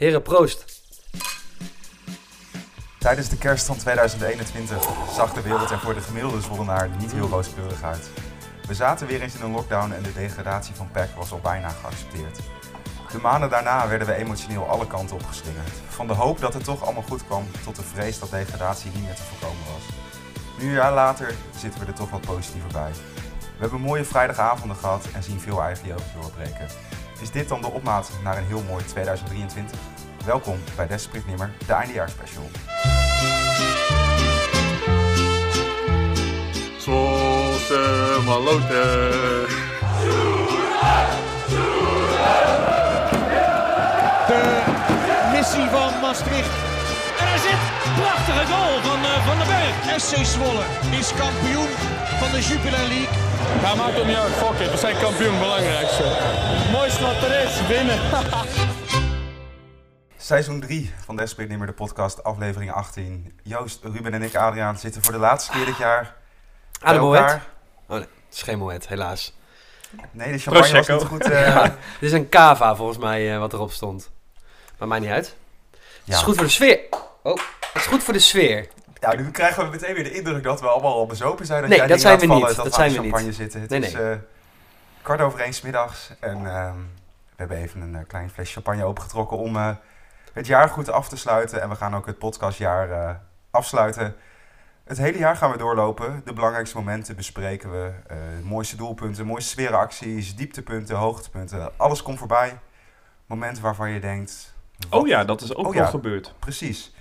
Heren, proost. Tijdens de kerst van 2021 zag de wereld er voor de gemiddelde Zwollenaar niet heel rooskleurig uit. We zaten weer eens in een lockdown en de degradatie van PEC was al bijna geaccepteerd. De maanden daarna werden we emotioneel alle kanten opgeslingerd. Van de hoop dat het toch allemaal goed kwam, tot de vrees dat degradatie niet meer te voorkomen was. Nu een jaar later zitten we er toch wat positiever bij. We hebben mooie vrijdagavonden gehad en zien veel jeugd doorbreken. Is dit dan de opmaat naar een heel mooi 2023? Welkom bij Desprit Nimmer, de eindejaarsspecial. Zwolse maloten. de missie van Maastricht. En hij zit. Prachtige goal van uh, Van den Berg. SC Zwolle is kampioen van de Jupiler League. Ja, maakt ook niet uit. Fuck it. We zijn kampioen. Belangrijkste. Het mooiste wat er is. Winnen. Seizoen 3 van Desprit Nimmer, de podcast, aflevering 18. Joost, Ruben en ik, Adriaan, zitten voor de laatste keer dit jaar bij Ah, de Moet. Oh nee, het is geen Moet, helaas. Nee, de champagne was niet goed. eh, Ja, dit is een cava volgens mij eh, wat erop stond. Maar maakt niet uit. Het is goed voor de sfeer. Oh, het is goed voor de sfeer. Ja, nu krijgen we meteen weer de indruk dat we allemaal al bezopen zijn. Dat Nee, jij dat zijn laat we vallen, niet. Dat, Dat we zijn aan we de niet. champagne zitten. Het Nee, is nee. eh, kwart over één middags. En ehm, we hebben even een eh, klein flesje champagne opengetrokken om eh, het jaar goed af te sluiten. En we gaan ook het podcastjaar eh, afsluiten. Het hele jaar gaan we doorlopen. De belangrijkste momenten bespreken we. eh, mooiste doelpunten, mooiste sfeeracties, dieptepunten, hoogtepunten. Alles komt voorbij. Momenten waarvan je denkt... wat Oh ja, dat is ook Oh wel ja. gebeurd. Precies.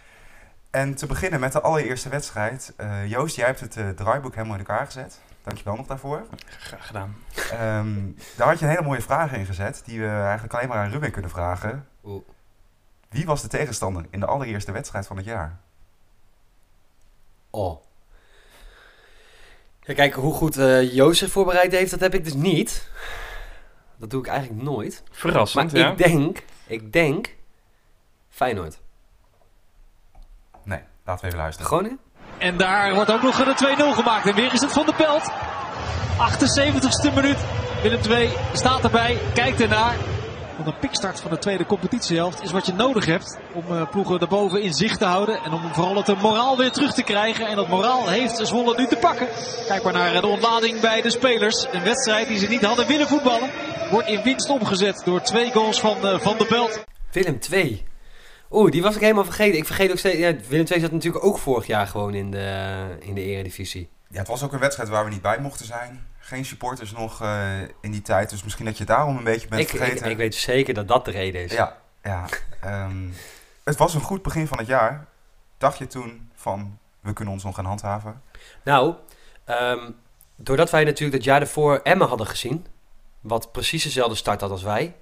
En te beginnen met de allereerste wedstrijd. Eh, Joost, jij hebt het eh, draaiboek helemaal in elkaar gezet. Dankjewel nog daarvoor. Graag gedaan. Ehm, daar had je een hele mooie vraag in gezet, die we eigenlijk alleen maar aan Ruben kunnen vragen. Oeh. Wie was de tegenstander in de allereerste wedstrijd van het jaar? Oh. Ja, kijk, hoe goed eh Joost zich voorbereid heeft, dat heb ik dus niet. Dat doe ik eigenlijk nooit. Verrassend, Maar ja. ik denk, ik denk, Feyenoord. Laten we even luisteren. Groningen? En daar wordt ook nog de 2-0 gemaakt. En weer is het Van de Pelt. 78ste minuut. Willem 2 staat erbij. Kijkt ernaar. Want een pikstart van de tweede competitiehelft is wat je nodig hebt om eh, ploegen daarboven in zicht te houden. En om vooral het moraal weer terug te krijgen. En dat moraal heeft Zwolle nu te pakken. Kijk maar naar eh, de ontlading bij de spelers. Een wedstrijd die ze niet hadden willen voetballen. Wordt in winst omgezet door twee goals van eh, Van der Pelt. Willem 2. Oeh, die was ik helemaal vergeten. Ik vergeet ook steeds... Ja, Willem 2 zat natuurlijk ook vorig jaar gewoon in de, in de eredivisie. Ja, het was ook een wedstrijd waar we niet bij mochten zijn. Geen supporters nog eh, in die tijd, dus misschien dat je daarom een beetje bent Ik, ik, vergeten. ik weet zeker dat dat de reden is. Ja, ja. ehm, het was een goed begin van het jaar. Dacht je toen van, we kunnen ons nog gaan handhaven? Nou, ehm, doordat wij natuurlijk dat jaar ervoor Emmen hadden gezien, wat precies dezelfde start had als wij,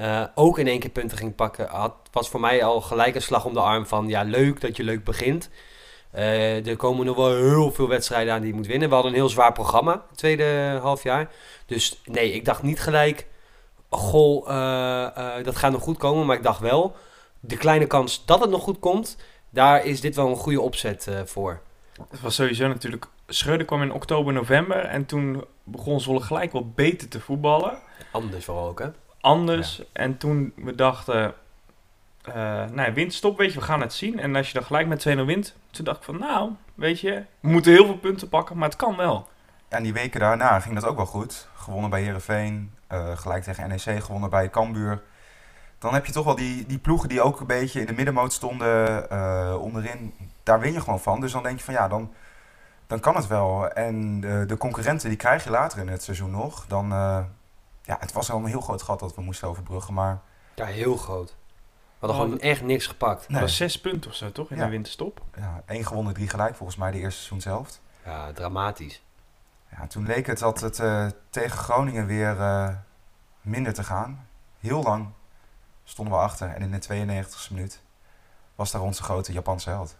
eh, ook in één keer punten ging pakken, had, was voor mij al gelijk een slag om de arm van, ja, leuk dat je leuk begint. Eh, er komen nog wel heel veel wedstrijden aan die je moet winnen. We hadden een heel zwaar programma, het tweede half jaar. Dus nee, ik dacht niet gelijk, goh, eh, dat gaat nog goed komen. Maar ik dacht wel, de kleine kans dat het nog goed komt, daar is dit wel een goede opzet voor. Het was sowieso natuurlijk... Schreuder kwam in oktober, november. En toen begon Zwolle gelijk wel beter te voetballen. Anders vooral ook, hè? Anders. En toen we dachten... eh nou ja, winststop, weet je, we gaan het zien. En als je dan gelijk met 2-0 wint... Toen dacht ik van, nou, weet je... We moeten heel veel punten pakken, maar het kan wel. En die weken daarna ging dat ook wel goed. Gewonnen bij Herenveen, gelijk tegen NEC, gewonnen bij Cambuur. Dan heb je toch wel die, die ploegen die ook een beetje in de middenmoot stonden eh, onderin. Daar win je gewoon van. Dus dan denk je van ja, dan, dan kan het wel. En de, de concurrenten die krijg je later in het seizoen nog. Dan, eh, ja, het was al een heel groot gat dat we moesten overbruggen. Maar Ja, heel groot. We hadden Oh, gewoon echt niks gepakt. nee, Dat was zes punten of zo, toch? In Ja. de winterstop. ja, één gewonnen, drie gelijk volgens mij de eerste seizoen zelf. Ja, dramatisch. Ja, toen leek het dat het eh, tegen Groningen weer eh, minder te gaan. Heel lang stonden we achter. En in de 92e minuut was daar onze grote Japanse held.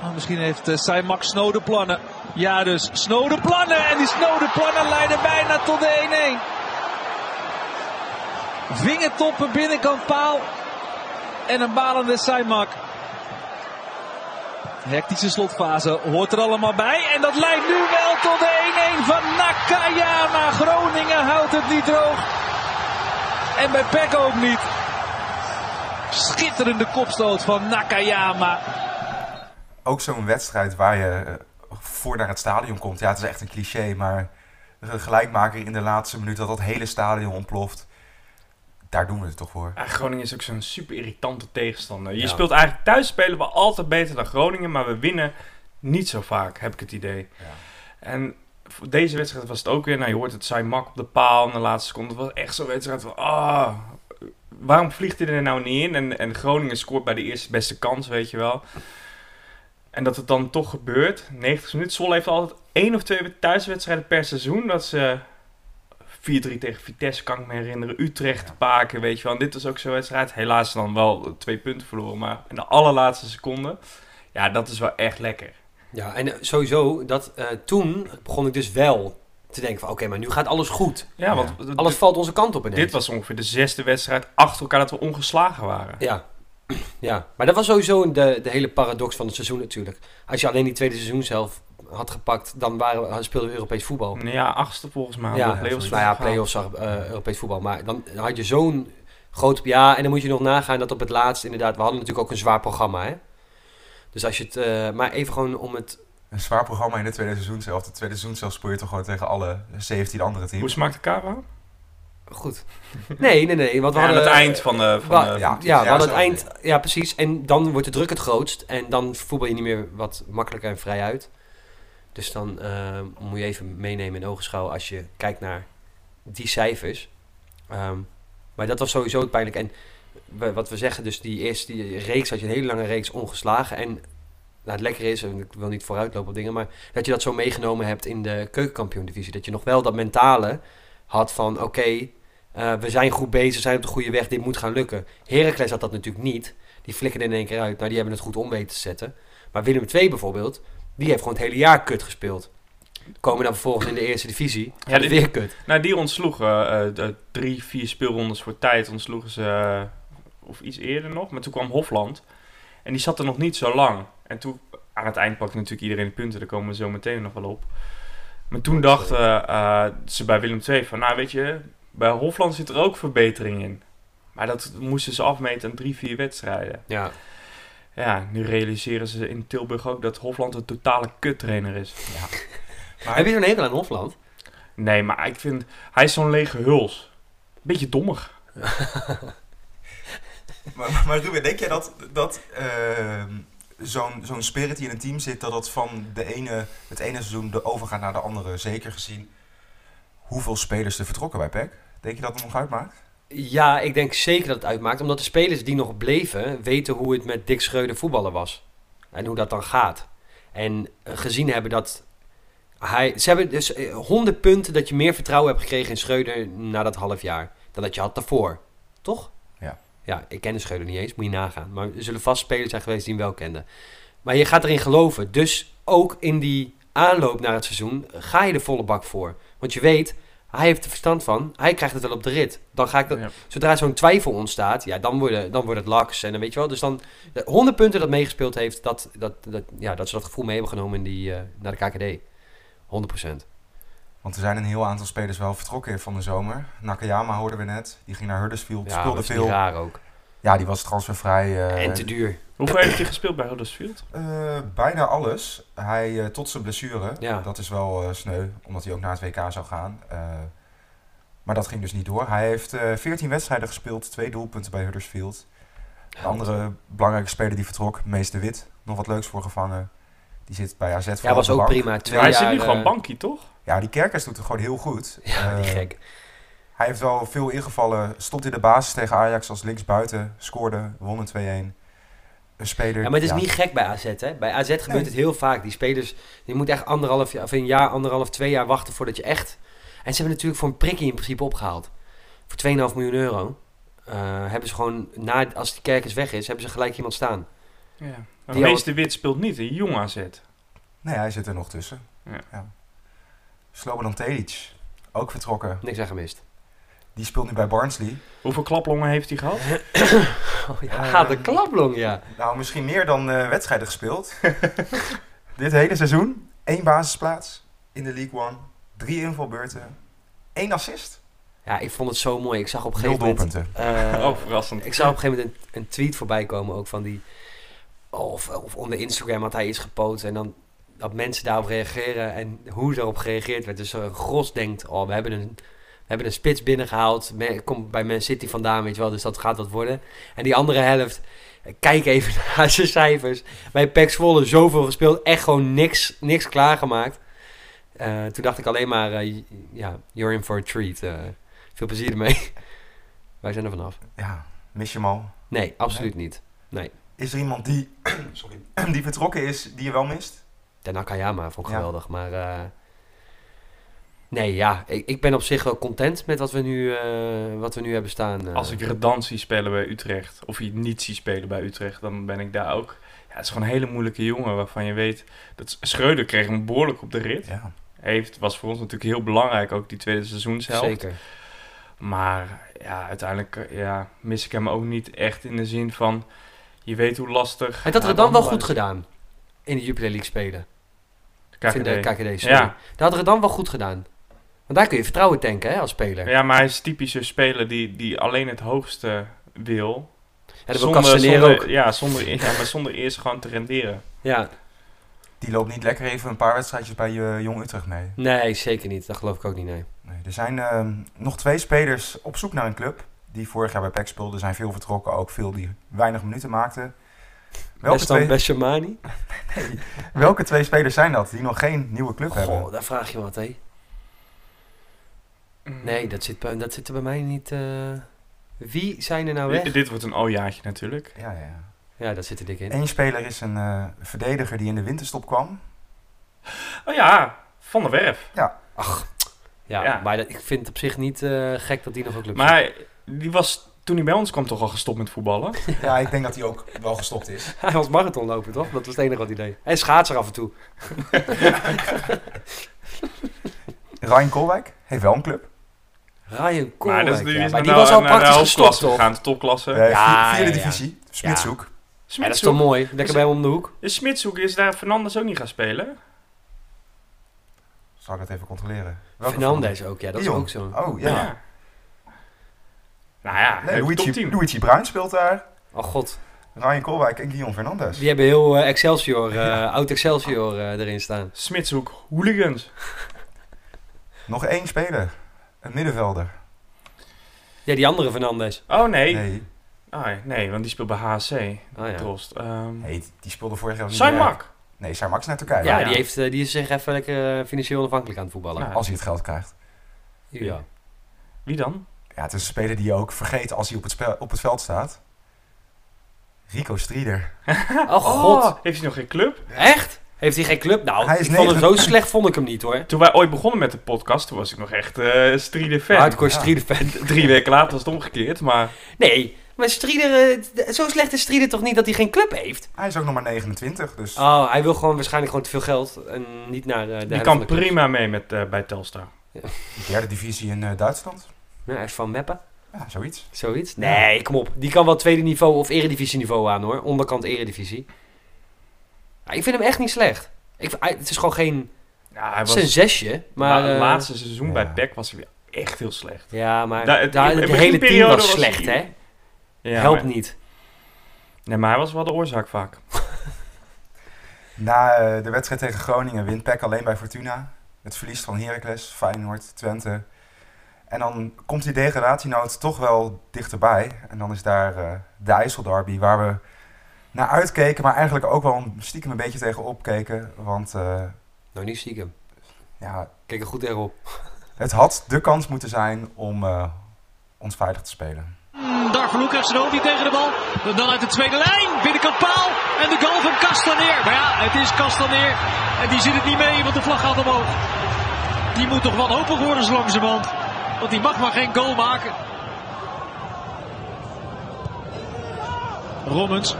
Nou, misschien heeft uh, Saimak snode plannen. Ja, dus snode plannen. En die snode plannen leiden bijna tot de 1-1. Vingertoppen binnenkant paal. En een balende Saimak. Hectische slotfase hoort er allemaal bij. En dat leidt nu wel tot de 1-1 van Nakayama. Groningen houdt het niet droog. En bij Peck ook niet. Schitterende kopstoot van Nakayama. Ook zo'n wedstrijd waar je eh, voor naar het stadion komt. Ja, het is echt een cliché, maar de gelijkmaker in de laatste minuut dat dat hele stadion ontploft. Daar doen we het toch voor. Ja, Groningen is ook zo'n super irritante tegenstander. Je Ja. speelt eigenlijk thuis spelen we altijd beter dan Groningen, maar we winnen niet zo vaak, heb ik het idee. Ja. En voor deze wedstrijd was het ook weer, nou je hoort het, zijn mak op de paal in de laatste seconde. Het was echt zo'n wedstrijd van, ah, waarom vliegt hij er nou niet in? En, en Groningen scoort bij de eerste beste kans, weet je wel. En dat het dan toch gebeurt, 90 minuten. Zwolle heeft altijd één of twee thuiswedstrijden per seizoen. Dat ze 4-3 tegen Vitesse, kan ik me herinneren. Utrecht, Ja. Paken, weet je wel. En dit was ook zo'n wedstrijd. Helaas dan wel twee punten verloren, maar in de allerlaatste seconde. Ja, dat is wel echt lekker. Ja, en eh, sowieso, dat, eh, toen begon ik dus wel te denken van... Oké, maar nu gaat alles goed. Ja, want Alles valt onze kant op ineens. dit was ongeveer de zesde wedstrijd achter elkaar dat we ongeslagen waren. Ja. ja, maar dat was sowieso de, de hele paradox van het seizoen natuurlijk. Als je alleen die tweede seizoen zelf had gepakt, dan waren, we- speelden we Europees voetbal. Ja, achtste volgens mij. ja, de play-offs nou ja, play-offs, eh, Europees voetbal. Maar dan had je zo'n groot... Ja, en dan moet je nog nagaan dat op het laatst inderdaad... We hadden natuurlijk ook een zwaar programma, hè. Dus als je het... eh, maar even gewoon om het... Een zwaar programma in het tweede seizoen zelf. Het tweede seizoen zelf speel je toch gewoon tegen alle 17 andere Hoe teams. smaakt de kava? Goed. Nee, nee, nee. Want we Ja, aan hadden... het eind van de... Van de ja. Ja, we hadden het eind... Ja, precies. En dan wordt de druk het grootst. En dan voetbal je niet meer wat makkelijker en vrij uit. Dus dan eh, moet je even meenemen in ogenschouw als je kijkt naar die cijfers. Ehm, maar dat was sowieso pijnlijk. En wat we zeggen, dus die eerste die reeks had je een hele lange reeks ongeslagen. En nou, het lekkere is, en ik wil niet vooruitlopen op dingen, maar dat je dat zo meegenomen hebt in de keukenkampioen-divisie. Dat je nog wel dat mentale had van, oké, eh, we zijn goed bezig, we zijn op de goede weg, dit moet gaan lukken. Heracles had dat natuurlijk niet. Die flikkerde in één keer uit. Nou, die hebben het goed om weten te zetten. Maar Willem II bijvoorbeeld, die heeft gewoon het hele jaar kut gespeeld. Komen dan vervolgens in de eerste divisie. Ja, dit- weer kut. Nou, die ontsloegen eh, de drie, vier speelrondes voor tijd. Ontsloegen ze, eh, of iets eerder nog. Maar toen kwam Hofland. En die zat er nog niet zo lang. En toen, aan het eind pakte natuurlijk iedereen de punten. Daar komen we zo meteen nog wel op. Maar toen dachten eh, ze bij Willem II van, nou weet je, bij Hofland zit er ook verbetering in. Maar dat moesten ze afmeten aan drie, vier wedstrijden. Ja. Ja, nu realiseren ze in Tilburg ook dat Hofland een totale kuttrainer is. Maar Heb je zo'n hekel aan Hofland? Nee, maar ik vind, hij is zo'n lege huls. Beetje dommig. Maar, maar Ruben, denk jij dat, dat ehm, zo'n zo'n spirit die in een team zit, dat dat van de ene, het ene seizoen de overgaat naar de andere, zeker gezien hoeveel spelers er vertrokken bij PEC? Denk je dat het nog uitmaakt? Ja, ik denk zeker dat het uitmaakt. Omdat de spelers die nog bleven, weten hoe het met Dick Schreuder voetballen was. En hoe dat dan gaat. En eh, gezien hebben dat hij... Ze hebben dus eh, 100 punten dat je meer vertrouwen hebt gekregen in Schreuder na dat half jaar. Dan dat je had daarvoor. Toch? Ja. Ja, ik ken de Schreuder niet eens, moet je nagaan. Maar er zullen vast spelers zijn geweest die hem wel kenden. Maar je gaat erin geloven. Dus ook in die aanloop naar het seizoen ga je de volle bak voor. Want je weet, hij heeft er verstand van. Hij krijgt het wel op de rit. Dan ga ik dat, Ja. Zodra zo'n twijfel ontstaat, ja, dan, worden, dan wordt het laks. En dan weet je wel, dus dan de 100 punten dat meegespeeld heeft, dat, dat, dat, ja, dat ze dat gevoel mee hebben genomen in die, eh, naar de KKD. 100%. Want er zijn een heel aantal spelers wel vertrokken van de zomer. Nakayama hoorden we net, die ging naar Huddersfield, Ja, speelde dat is niet veel. raar ook. Ja, die was transfervrij. eh, en te duur. Hoeveel heeft hij gespeeld bij Huddersfield? eh, bijna alles. Hij eh, tot zijn blessure. Ja. Dat is wel eh, sneu, omdat hij ook naar het WK zou gaan. Eh, maar dat ging dus niet door. Hij heeft eh 14 wedstrijden gespeeld, twee doelpunten bij Huddersfield. De andere belangrijke speler die vertrok, Mees de Wit, nog wat leuks voor gevangen. Die zit bij AZ voor Ja, was ook prima. Twee hij jaar, zit nu gewoon bankie, toch? Ja, die Kerkers doet het gewoon heel goed. Ja, die gek. Hij heeft wel veel ingevallen. Stond in de basis tegen Ajax als linksbuiten. Scoorde, won een 2-1. Een speler... Ja, maar het is niet gek bij AZ, hè. Bij AZ gebeurt Nee. het heel vaak. Die spelers, die moeten echt anderhalf jaar, of een jaar, anderhalf, twee jaar wachten voordat je echt... En ze hebben natuurlijk voor een prikkie in principe opgehaald. Voor 2,5 miljoen euro. eh, hebben ze gewoon, na, als die kerkers weg is, hebben ze gelijk iemand staan. Ja. Maar al- de Wit speelt niet, een jong AZ. Nee, hij zit er nog tussen. Ja. Slobodan Tedic, ook vertrokken. Niks aan gemist. Die speelt nu bij Barnsley. Hoeveel klaplongen heeft hij gehad? Oh ja, Eh, de klaplong, ja. Nou, misschien meer dan eh, wedstrijden gespeeld. Dit hele seizoen. één basisplaats in de League One. Drie invalbeurten. één assist. Ja, ik vond het zo mooi. Ik zag op een gegeven moment... doelpunten. eh, oh, verrassend. Ik zag op een gegeven moment een, een tweet voorbij komen ook van die... Of, of onder Instagram had hij iets gepost en dan dat mensen daarop reageren en hoe erop gereageerd werd. Dus een Gros denkt, oh, we hebben een, hebben een spits binnengehaald. Komt bij Man City vandaan, weet je wel, dus dat gaat wat worden. En die andere helft, eh, kijk even naar zijn cijfers. Bij PEC Zwolle zoveel gespeeld, echt gewoon niks, niks klaargemaakt. Eh, toen dacht ik alleen maar, eh, ja, you're in for a treat. Veel plezier ermee. Wij zijn er vanaf. Ja, mis je hem al? Nee, absoluut niet. Is er iemand die, sorry, die vertrokken is, die je wel mist? De Nakayama vond ik Ja. geweldig, maar... nee, ja, ik, ik ben op zich wel content met wat we nu, eh, wat we nu hebben staan. eh. Als ik Redan zie spelen bij Utrecht, of je niet zie spelen bij Utrecht, dan ben ik daar ook. Ja, het is gewoon een hele moeilijke jongen waarvan je weet dat Schreuder kreeg hem behoorlijk op de rit. Ja. Heeft, was voor ons natuurlijk heel belangrijk, ook die tweede seizoenshelft. Zeker. Maar ja, uiteindelijk eh, ja, mis ik hem ook niet echt in de zin van, je weet hoe lastig... Hij had Ja, het dan wel goed gedaan. In de Jupiler League spelen. KKD. Vind de KKD, sorry. Ja. Dat had het dan wel goed gedaan. Want daar kun je vertrouwen tanken, hè, als speler. Ja, Ja, maar hij is typisch een speler die, die alleen het hoogste wil. dat wil Castanero zonder, ook. Ja, zonder, ja, maar zonder eerst gewoon te renderen. Ja, Die loopt niet lekker even een paar wedstrijdjes bij je Jong Utrecht mee. nee, zeker niet. Dat geloof ik ook niet, nee. Nee, er zijn ehm, nog twee spelers op zoek naar een club. Die vorig jaar bij PEC speelden. Er zijn veel vertrokken, ook veel die weinig minuten maakten. Welke Best dan twee, Beshamani? welke twee spelers zijn dat die nog geen nieuwe club hebben? Goh, daar vraag je wat, hè. Nee, dat zit, bij- dat zit er bij mij niet... eh. Wie zijn er nou weg? Dit, dit wordt een o-jaartje natuurlijk. Ja, ja. Ja, dat zit er dik in. Eén speler is een eh, verdediger die in de winterstop kwam. Oh ja, Van der Werf. Ach, ja, Ja. maar dat, ik vind het op zich niet eh, gek dat hij nog een club zit. Maar die was, toen hij bij ons kwam, toch al gestopt met voetballen. Ja, ik denk dat hij ook wel gestopt is. Hij was marathonloper, toch? Dat was het enige wat hij deed. Hij schaatser af en toe. Ryan Kolwijk heeft wel een club. Ryan Koolwijk, maar is, die, ja. is Maar naar die was al praktisch gestopt, toch? gegaan, de topklasse. Ja, vier- vierde ja, ja. divisie. Smitshoek. Ja, dat is toch mooi? Lekker bij hem om de hoek. Is Smitshoek, is daar Fernandes ook niet gaan spelen? Zal ik dat even controleren? Welke Fernandes ook, ja. Dat is ook zo. Oh, ja. Nou ja, Nee, Luigi, 10. Luigi Bruin speelt daar. Oh god. Ryan Kolwijk en Guillaume Fernandes. Die hebben heel eh, Excelsior, eh, oud Excelsior eh, erin staan. Smitshoek, hooligans. Nog één speler. Een middenvelder. Ja, die andere Fernandes. Oh nee. Nee. Ah, nee, want die speelt bij HC. Oh ja. Trost. Ehm Nee, die speelde vorig jaar niet. Saimak. Nee, Saimak is naar Turkije. Ja, ja. Die, heeft, eh, die is zich even lekker eh, financieel onafhankelijk aan het voetballen. Ja. Als hij het geld krijgt. Ja. Wie dan? Ja, het is een speler die je ook vergeet als hij op het, spel, op het veld staat. Rico Strieder. Oh god. Oh, heeft hij nog geen club? Echt? Heeft hij geen club? Nou, Hij is ik vond hem zo slecht vond ik hem niet hoor. Toen wij ooit begonnen met de podcast, toen was ik nog echt eh Strieder fan. Hardcore Ja. Strieder fan. Drie weken later was het omgekeerd, maar... Nee, maar Strieder, eh, zo slecht is Strieder toch niet dat hij geen club heeft? Hij is ook nog maar 29, dus Oh, hij wil gewoon waarschijnlijk gewoon te veel geld en niet naar eh, de Die kan de prima mee met, eh, bij Telstar. de derde divisie in eh, Duitsland. Ja, hij is van Meppen, Ja, zoiets. zoiets. Nee, kom op. Die kan wel tweede niveau of eredivisie niveau aan hoor. Onderkant eredivisie. Ja, ik vind hem echt niet slecht. Ik, hij- het is gewoon geen Ja, hij was... zijn zesje, maar... het eh, laatste seizoen ja. bij PEC was hij weer echt heel slecht. Ja, maar Da- het- daar, in- het in hele team was was slecht, hè? Ja, Helpt maar, niet. Nee, maar hij was wel de oorzaak vaak. Na eh, de wedstrijd tegen Groningen wint PEC alleen bij Fortuna. Het verlies van Heracles, Feyenoord, Twente. En dan komt die degradatienood toch wel dichterbij. En dan is daar eh, de IJsselderby waar we naar uitkeken, maar eigenlijk ook wel een- stiekem een beetje tegen opkeken. Want eh, Nou, niet stiekem. ja, Kijk er goed tegenop. het had de kans moeten zijn om eh, ons veilig te spelen. Darvalouk heeft zijn hoofd niet tegen de bal. En dan uit de tweede lijn. Binnenkant paal. En de goal van Castaneer. Maar ja, het is Castaneer. En die zit het niet mee, want de vlag gaat omhoog. Die moet toch wanhopig worden zo langzamerhand. Want die mag maar geen goal maken. Rommens.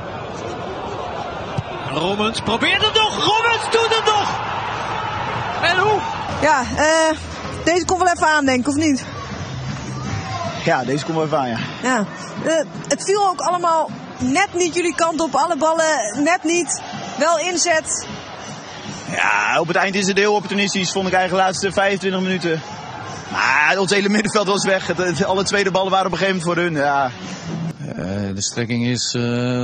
Rommens probeert het nog. Rommens doet het nog. En hoe? Ja, eh, deze komt wel even aan, denk ik, of niet? Ja, deze komt wel even aan, ja. Ja. Eh, het viel ook allemaal net niet jullie kant op. Alle ballen net niet. Wel inzet. Ja, op het eind is het heel opportunistisch, vond ik eigenlijk de laatste 25 minuten. Maar ons hele middenveld was weg. Alle tweede ballen waren op een gegeven moment voor hun. Ja, de strekking is eh,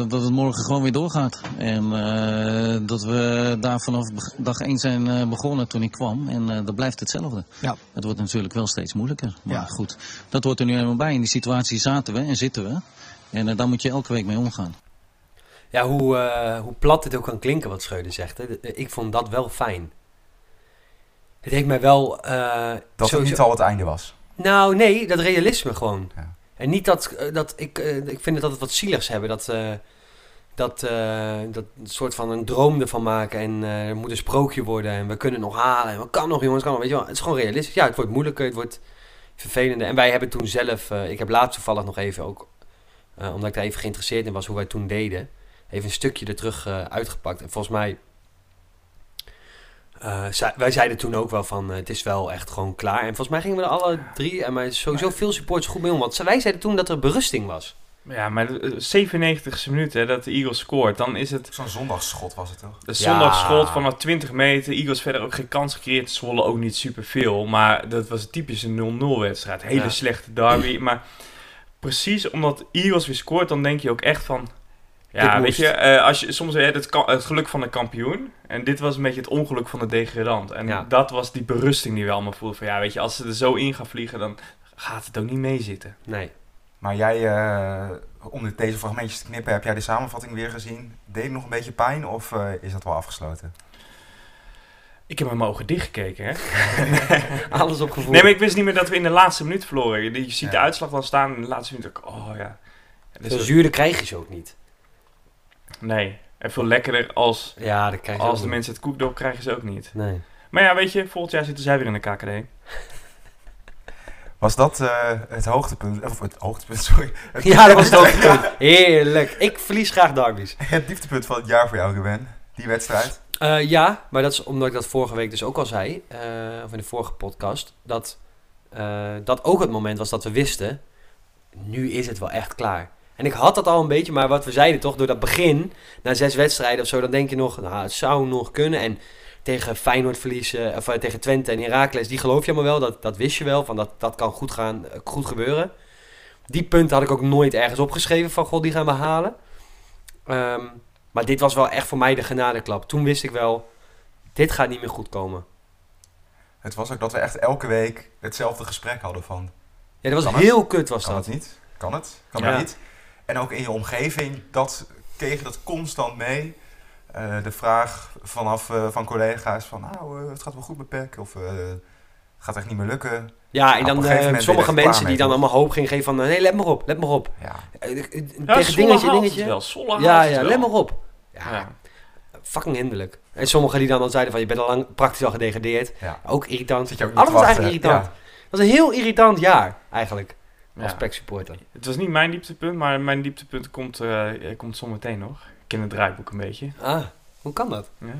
dat het morgen gewoon weer doorgaat. En eh, dat we daar vanaf dag 1 zijn eh, begonnen toen ik kwam. En eh, dat blijft hetzelfde. Ja. Het wordt natuurlijk wel steeds moeilijker. Maar Ja. goed, dat hoort er nu helemaal bij. In die situatie zaten we en zitten we. En eh, daar moet je elke week mee omgaan. Ja, hoe, eh, hoe plat dit ook kan klinken wat Schreuder zegt. Hè. Ik vond dat wel fijn. Het heeft mij wel... eh, Dat het sowieso- niet al het einde was. Nou, nee, dat realisme gewoon. Ja. En niet dat, eh, dat ik, eh, ik vind het wat zieligs hebben. Dat, eh, dat, dat soort van een droom ervan maken. En er moet een sprookje worden. En we kunnen nog halen. En we kan nog, jongens, kan nog. Weet je wel, het is gewoon realistisch. Ja, het wordt moeilijker, het wordt vervelender. En wij hebben toen zelf, ik heb laatst toevallig nog even ook, omdat ik daar even geïnteresseerd in was hoe wij toen deden, even een stukje er terug uitgepakt. En volgens mij, eh, zei- wij zeiden toen ook wel van, eh, het is wel echt gewoon klaar. En volgens mij gingen we er alle drie, en maar sowieso veel supporters goed mee om. Want wij zeiden toen dat er berusting was. Ja, maar de 97ste minuut hè, dat de Eagles scoort, dan is het Zo'n zondagsschot was het toch? de Ja. zondagschot vanaf 20 meter. Eagles verder ook geen kans gecreëerd. Zwolle ook niet superveel. Maar dat was een typische 0-0 wedstrijd. Hele Ja. slechte derby. Maar precies omdat Eagles weer scoort, dan denk je ook echt van... Ja, weet je, eh, als je soms hebt het, het geluk van de kampioen. En dit was een beetje het ongeluk van de degradant. En Ja. dat was die berusting die we allemaal voelden. Van ja, weet je, als ze er zo in gaan vliegen, dan gaat het ook niet meezitten. Nee. Maar jij, eh, om dit- deze fragmentjes te knippen, heb jij de samenvatting weer gezien? Deed het nog een beetje pijn of eh, is dat wel afgesloten? Ik heb mijn ogen dichtgekeken, hè. Alles op gevoel. Nee, maar ik wist niet meer dat we in de laatste minuut verloren. Je je ziet Ja. de uitslag dan staan in de laatste minuut. ook, Oh ja. Dus zuurder krijg je ze ook niet. Nee, en veel lekkerder als, Ja, dat krijg je als de niet. mensen het koekdop krijgen ze ook niet. Nee. Maar ja, weet je, volgend jaar zitten zij weer in de KKD. Was dat eh, het hoogtepunt, of het hoogtepunt, sorry. Het, Ja, dat was het hoogtepunt. Heerlijk. Ik verlies graag derbies. het dieptepunt van het jaar voor jou, Ruben. Die wedstrijd. Eh, ja, maar dat is omdat ik dat vorige week dus ook al zei, eh, of in de vorige podcast, dat eh, dat ook het moment was dat we wisten, nu is het wel echt klaar. En ik had dat al een beetje, maar wat we zeiden toch, door dat begin, na zes wedstrijden of zo, dan denk je nog, nou, het zou nog kunnen. En tegen Feyenoord verliezen, of eh, tegen Twente en Heracles, die geloof je allemaal wel, dat, dat wist je wel, van dat, dat kan goed gaan, eh, goed gebeuren. Die punten had ik ook nooit ergens opgeschreven van, god, die gaan we halen. Ehm, maar dit was wel echt voor mij de genadeklap. Toen wist ik wel, dit gaat niet meer goed komen. Het was ook dat we echt elke week hetzelfde gesprek hadden van... Ja, dat was Kan het? heel kut was Kan dat. het niet? Kan het? Kan Ja. het niet? En ook in je omgeving, dat kreeg je dat constant mee. Eh, de vraag vanaf eh, van collega's van, nou, eh, het gaat wel goed met PEC. Of eh, het gaat echt niet meer lukken. Ja, en dan eh, sommige mensen die mee, dan allemaal hoop gingen geven van... Nee, let maar op, let maar op. Ja, Ja, tegen dingetje, dingetje. Het wel. Ja, ja, wel. let maar op. Ja, Ja. fucking hinderlijk. En sommigen die dan al zeiden van... Je bent al lang praktisch al gedegradeerd. ja. Ook irritant. Zit je ook niet Alles was eigenlijk irritant. ja. Het was een heel irritant jaar, eigenlijk. Als. PEC supporter. Het was niet mijn dieptepunt, maar mijn dieptepunt komt, eh, komt zometeen nog. Ik ken het draaiboek een beetje. Ah, hoe kan dat? Ja.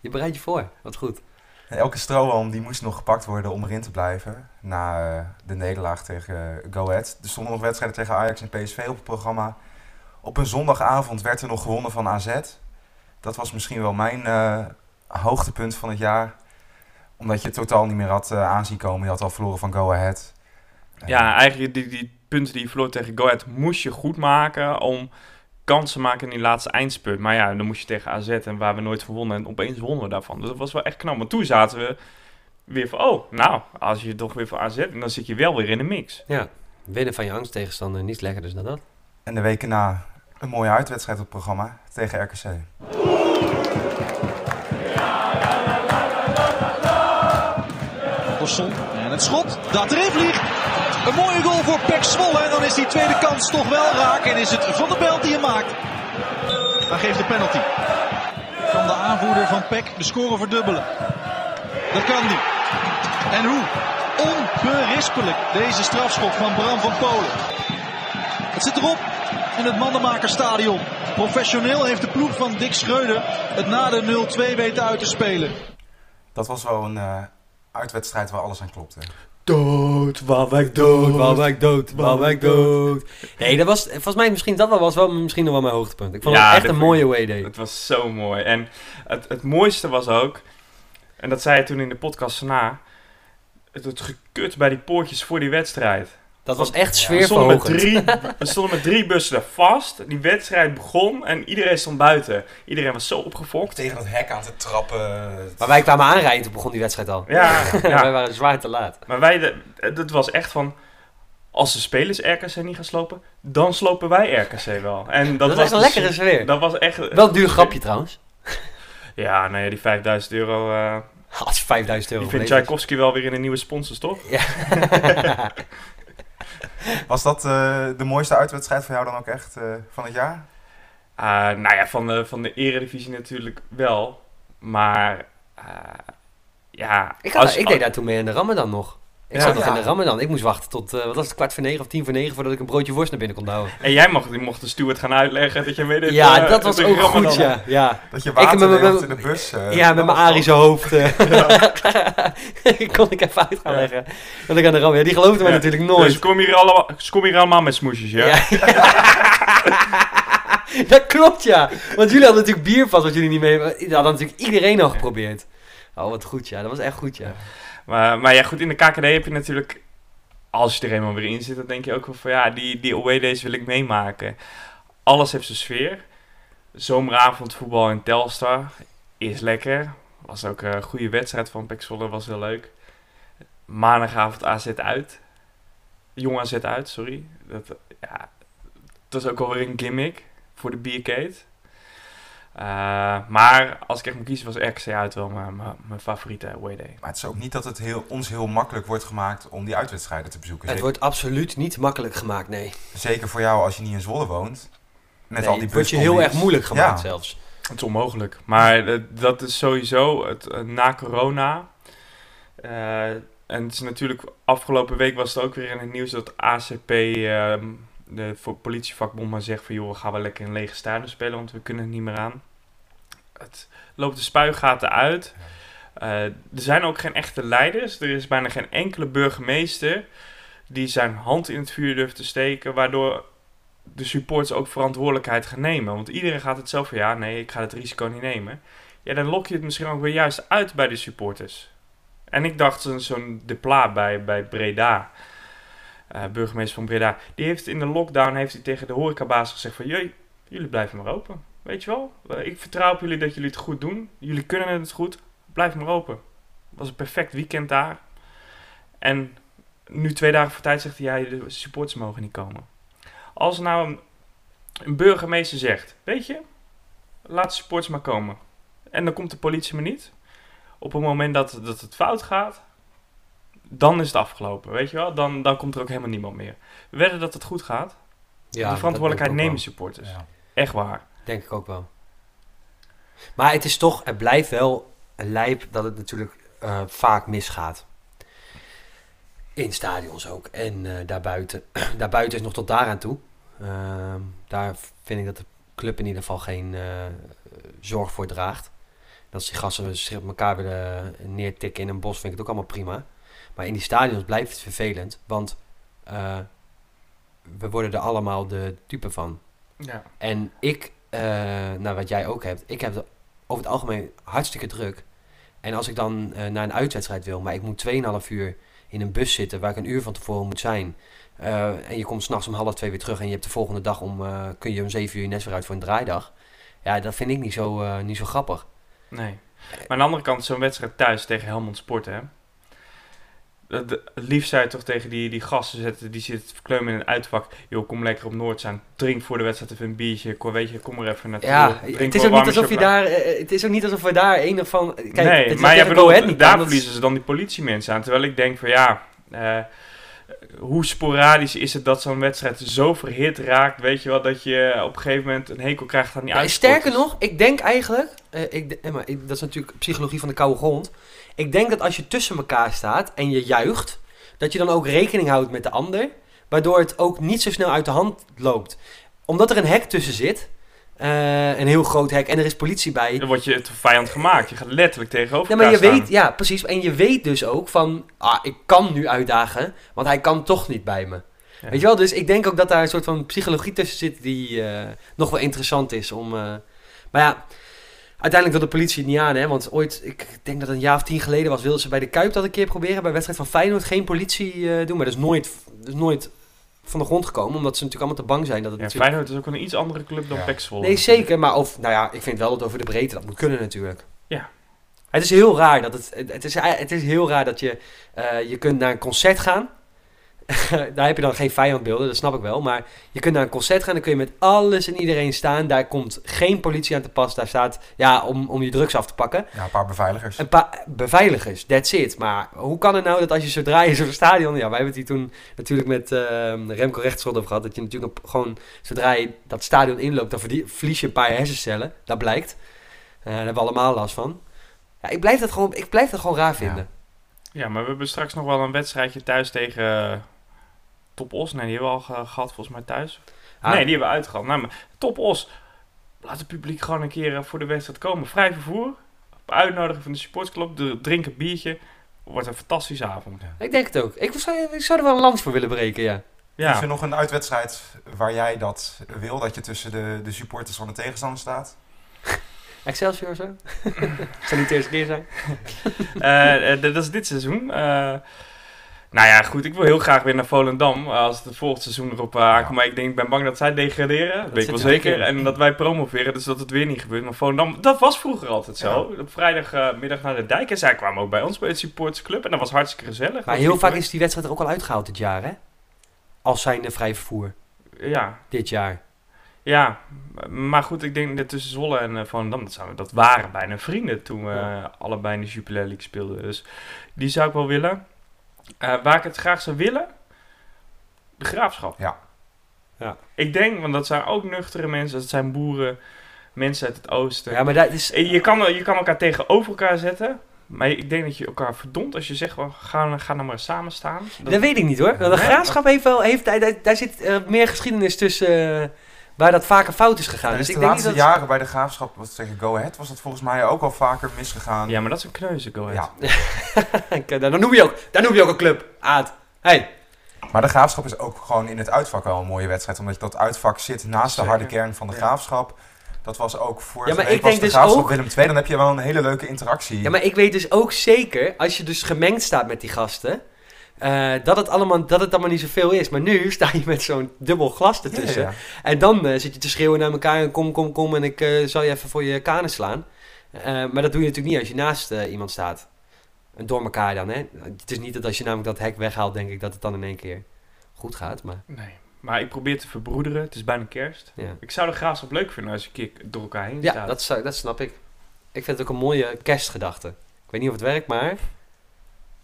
Je bereidt je voor. Wat goed. Elke strohalm die moest nog gepakt worden om erin te blijven. Na eh, de nederlaag tegen eh, Go Ahead. Er stonden nog wedstrijden tegen Ajax en PSV op het programma. Op een zondagavond werd er nog gewonnen van AZ. Dat was misschien wel mijn eh, hoogtepunt van het jaar. Omdat je het totaal niet meer had eh, aanzien komen. Je had al verloren van Go Ahead. Ja, eigenlijk die, die punten die je verloor tegen Go Ahead moest je goed maken om kansen te maken in die laatste eindspurt. Maar ja, dan moest je tegen AZ en waar we nooit van wonnen. En opeens wonnen we daarvan. Dus dat was wel echt knap. Maar toen zaten we weer van, oh, nou, als je toch weer voor AZ, dan zit je wel weer in de mix. Ja, winnen van je angsttegenstander. Niets lekkerder dan dat. En de weken na een mooie uitwedstrijd op het programma tegen RKC. En het schot dat erin vliegt. Een mooie goal voor Pek Zwolle. En dan is die tweede kans toch wel raak. En is het Van der Belt die hem maakt. Dan geeft de penalty. Kan de aanvoerder van Pek de score verdubbelen. Dat kan die. En hoe? Onberispelijk deze strafschop van Bram van Polen. Het zit erop in het Mandenmakerstadion. Professioneel heeft de ploeg van Dick Schreuder het na de 0-2 weten uit te spelen. Dat was wel een eh, uitwedstrijd waar alles aan klopte. Dood, Waalwijk dood, Waalwijk dood, Waalwijk dood. Nee, dat was, volgens mij misschien dat wel was wel misschien nog wel mijn hoogtepunt. Ik vond Ja, het echt een mooie away day. Het was zo mooi. En het, het mooiste was ook, en dat zei je toen in de podcast na, het, het gekut bij die poortjes voor die wedstrijd. Dat was echt We stonden, met sfeerverhogend. drie, we stonden met drie bussen daar vast. Die wedstrijd begon en iedereen stond buiten. Iedereen was zo opgefokt. Tegen het hek aan te trappen. Maar wij kwamen aanrijden, toen begon die wedstrijd al. Ja, wij ja. waren zwaar te laat. maar wij, de, dat was echt van... Als de spelers RKC niet gaan slopen, dan slopen wij RKC wel. En dat, Dat, was een lekkere sfeer. Dat was echt... Wel een duur grapje trouwens. Ja, nee, die 5000 euro... eh, Als 5000 euro. die vindt geleverd. Tchaikovsky wel weer in de nieuwe sponsors, toch? Ja. Was dat eh, de mooiste uitwedstrijd voor jou dan ook echt eh, van het jaar? Eh, nou ja, van de, van de eredivisie natuurlijk wel. Maar... eh, ja... ik, had, als- ik deed daar toen mee in de Ramadan nog. Ik Ja. zat nog Ja. in de Ramadan. Ik moest wachten tot, eh, wat was het, kwart voor negen of tien voor negen voordat ik een broodje worst naar binnen kon douwen. En jij mocht, die mocht de steward gaan uitleggen dat je weet het, Ja, eh, dat was ook Ramadan- goed, ja. ja. Dat je water met mijn- deelt in de bus. eh, Ja, met mijn Arische hoofd. kon ik even uit gaan Ja. leggen. Dat ik aan de ram. Ja, die geloofde mij natuurlijk Dus nooit. kom hier, allemaal, kom hier allemaal met smoesjes, ja? Ja. dat klopt, ja. Want jullie hadden natuurlijk bierpas wat jullie niet mee hebben. Dat had natuurlijk iedereen al geprobeerd. Oh, wat goed, ja. Dat was echt goed, ja. Maar, maar ja, goed, in de KKD heb je natuurlijk... Als je er eenmaal weer in zit, dan denk je ook wel van... Ja, die, die away days wil ik meemaken. Alles heeft zijn sfeer. Zomeravond voetbal in Telstar is lekker. Was ook een goede wedstrijd van Pek Zwolle, was heel leuk. Maandagavond AZ uit. Jong AZ uit, sorry. Dat, ja, dat is ook alweer een gimmick voor de bierkate. Eh, maar als ik echt moet kiezen, was RKC uit wel mijn, mijn, mijn favoriete away day. Maar het is ook niet dat het heel, ons heel makkelijk wordt gemaakt om die uitwedstrijden te bezoeken. Het Zeker, wordt absoluut niet makkelijk gemaakt, nee. zeker voor jou als je niet in Zwolle woont. Met nee al die het wordt je heel erg moeilijk gemaakt Ja. zelfs. Het is onmogelijk. Maar dat is sowieso het, eh, na corona. eh, en het is natuurlijk afgelopen week was het ook weer in het nieuws dat ACP, ehm, de voor politievakbond, maar zegt van joh, gaan we lekker in lege stadion spelen, want we kunnen er niet meer aan. Het loopt de spuigaten uit. Eh, er zijn ook geen echte leiders. Er is bijna geen enkele burgemeester die zijn hand in het vuur durft te steken, waardoor de supporters ook verantwoordelijkheid gaan nemen. Want iedereen gaat het zelf van ja, nee, ik ga het risico niet nemen. Ja, dan lok je het misschien ook weer juist uit bij de supporters. En ik dacht, zo'n De bij, bij Breda, eh, burgemeester van Breda, die heeft in de lockdown heeft hij tegen de horecabaas gezegd van jullie, jullie blijven maar open. Weet je wel, Eh, ik vertrouw op jullie dat jullie het goed doen. Jullie kunnen het goed, blijf maar open. Het was een perfect weekend daar. En nu twee dagen voor tijd zegt hij, ja, de supporters mogen niet komen. Als nou een, een burgemeester zegt, weet je, laat de supporters maar komen. En dan komt de politie maar niet. Op het moment dat, dat het fout gaat, dan is het afgelopen, weet je wel. Dan, dan komt er ook helemaal niemand meer. We wedden dat het goed gaat. Ja, de verantwoordelijkheid nemen supporters. Ja. Echt waar. Denk ik ook wel. Maar het is toch, het blijft wel een lijp dat het natuurlijk eh, vaak misgaat. In stadions ook. En eh, daarbuiten. daarbuiten is nog tot daaraan toe. Ehm, daar vind ik dat de club in ieder geval geen eh, zorg voor draagt. Dat die gasten zich op elkaar willen neertikken in een bos, vind ik het ook allemaal prima. Maar in die stadions blijft het vervelend. Want eh, we worden er allemaal de type van. Ja. En ik, eh, nou wat jij ook hebt, ik heb over het algemeen hartstikke druk. En als ik dan eh, naar een uitwedstrijd wil, maar ik moet 2,5 uur in een bus zitten waar ik een uur van tevoren moet zijn. en je komt s'nachts om half twee weer terug en je hebt de volgende dag om, kun je om 7 uur je nest weer uit voor een draaidag. Ja, dat vind ik niet zo, niet zo grappig. Nee. Maar aan de andere kant, zo'n wedstrijd thuis tegen Helmond Sport, hè. Het liefst zou je toch tegen die, die gasten zetten die zitten te verkleumen in een uitvak. Joh, kom lekker op Noord zijn. Drink voor de wedstrijd even een bierje. Kom, weet je, kom er even naartoe. Ja, het is, ook niet alsof je daar, eh, het is ook niet alsof we daar een of van... Kijk, nee, het is maar Go bedoelt, daar verliezen ze dan die politiemensen aan. Terwijl ik denk van ja, eh, hoe sporadisch is het dat zo'n wedstrijd zo verhit raakt, weet je wel, dat je op een gegeven moment een hekel krijgt aan die Ja, sterker nog, ik denk eigenlijk, eh, ik, eh, maar ik- dat is natuurlijk psychologie van de koude grond. Ik denk dat als je tussen elkaar staat en je juicht, dat je dan ook rekening houdt met de ander, waardoor het ook niet zo snel uit de hand loopt. Omdat er een hek tussen zit, eh, een heel groot hek, en er is politie bij. Dan word je het vijand gemaakt. Je gaat letterlijk tegenover Ja, maar je staan. weet, ja, precies. En je weet dus ook van, ah, ik kan nu uitdagen, want hij kan toch niet bij me. Ja. Weet je wel, dus ik denk ook dat daar een soort van psychologie tussen zit die eh, nog wel interessant is om... eh, maar ja, Uiteindelijk wil de politie het niet aan, hè? Want ooit, ik denk dat het een jaar of tien geleden was, wilden ze bij de Kuip dat een keer proberen. Bij een wedstrijd van Feyenoord geen politie eh, doen. Maar dat is nooit, dat is nooit van de grond gekomen, omdat ze natuurlijk allemaal te bang zijn dat het Ja, natuurlijk... Feyenoord is ook een iets andere club dan Ja. Nee, zeker. Maar over, nou ja, ik vind wel dat over de breedte dat moet kunnen natuurlijk. Ja. Het is heel raar dat het, het is, het is heel raar dat je, eh, je kunt naar een concert gaan. Daar heb je dan geen vijandbeelden, dat snap ik wel. Maar je kunt naar een concert gaan, dan kun je met alles en iedereen staan. Daar komt geen politie aan te pas. Daar staat, ja, om, om je drugs af te pakken. Ja, een paar beveiligers. Een paar beveiligers, that's it. Maar hoe kan het nou dat als je zodra je zo'n stadion... Ja, wij hebben het hier toen natuurlijk met eh, Remco Rechtsschot over gehad. Dat je natuurlijk op- gewoon, zodra je dat stadion inloopt... dan verlies je een paar hersencellen. Dat blijkt. Eh, daar hebben we allemaal last van. Ja, ik blijf dat gewoon, ik blijf dat gewoon raar vinden. Ja, maar we hebben straks nog wel een wedstrijdje thuis tegen eh, Top Os. Nee, die hebben we al ge- gehad volgens mij thuis. Ah, Nee, die hebben we uitgehad. Nou, maar Top Os, laat het publiek gewoon een keer eh, voor de wedstrijd komen. Vrij vervoer, op uitnodigen van de supportclub, de- drink een biertje. Wordt een fantastische avond. Ik denk het ook. Ik zou, ik zou er wel een lans voor willen breken, ja. Ja, Is er nog een uitwedstrijd waar jij dat wil, dat je tussen de, de supporters van de tegenstander staat? Excelsior zo? zou niet de eerste keer zijn. Eh, eh, dat is dit seizoen. Eh, nou ja, goed, ik wil heel graag weer naar Volendam eh, als het volgende seizoen erop eh, aankomt. Maar ik denk, ik ben bang dat zij degraderen. Dat weet ik wel er zeker. En dat wij promoveren, dus dat het weer niet gebeurt. Maar Volendam, dat was vroeger altijd zo. Op vrijdagmiddag naar de dijk. En zij kwamen ook bij ons bij het supportersclub. En dat was hartstikke gezellig. Maar heel vaak is die wedstrijd er ook al uitgehaald dit jaar, hè? Als zijnde vrij vervoer. Ja, Dit jaar. ja. Maar goed, ik denk dat tussen Zwolle en eh, Volendam, dat, dat waren bijna vrienden toen we allebei in de Jupiler League speelden. Dus die zou ik wel willen. Eh, waar ik het graag zou willen, de graafschap. Ja. Ja. Ik denk, want dat zijn ook nuchtere mensen, dat zijn boeren, mensen uit het oosten. Ja, maar dat is... Eh, Je kan, je kan elkaar tegenover elkaar zetten, maar ik denk dat je elkaar verdomt als je zegt, wel, ga, ga nou maar samen staan. Dat- Dat weet ik niet hoor. De graafschap heeft wel, heeft, daar, daar, zit eh, meer geschiedenis tussen waar dat vaker fout is gegaan. Dus ik de denk niet laatste dat... jaren bij de graafschap, wat tegen Go Ahead, was dat volgens mij ook al vaker misgegaan. Ja, maar dat is een kneuze, go ahead. Ja. Dan noem je ook, dan noem je ook een club. Aad. Hey. Maar de graafschap is ook gewoon in het uitvak wel een mooie wedstrijd. Omdat dat uitvak zit naast Zeker. de harde kern van de Ja. graafschap. Dat was ook voor Ja, maar ik denk de dus graafschap ook- Willem II. Dan heb je wel een hele leuke interactie. Ja, maar ik weet dus ook zeker, als je dus gemengd staat met die gasten, eh, dat, het allemaal, dat het allemaal niet zoveel is. Maar nu sta je met zo'n dubbel glas Ja, ertussen. ja. En dan eh, zit je te schreeuwen naar elkaar en kom, kom, kom en ik eh, zal je even voor je kanen slaan. Maar dat doe je natuurlijk niet als je naast iemand staat. En door elkaar dan, hè. Het is niet dat als je namelijk dat hek weghaalt, denk ik dat het dan in één keer goed gaat. Maar Nee. Maar ik probeer te verbroederen. Het is bijna kerst. ja, Ik zou de graafschap leuk vinden als je een keer door elkaar heen ja staat. dat, zou- dat snap ik. Ik vind het ook een mooie kerstgedachte. Ik weet niet of het werkt, maar ik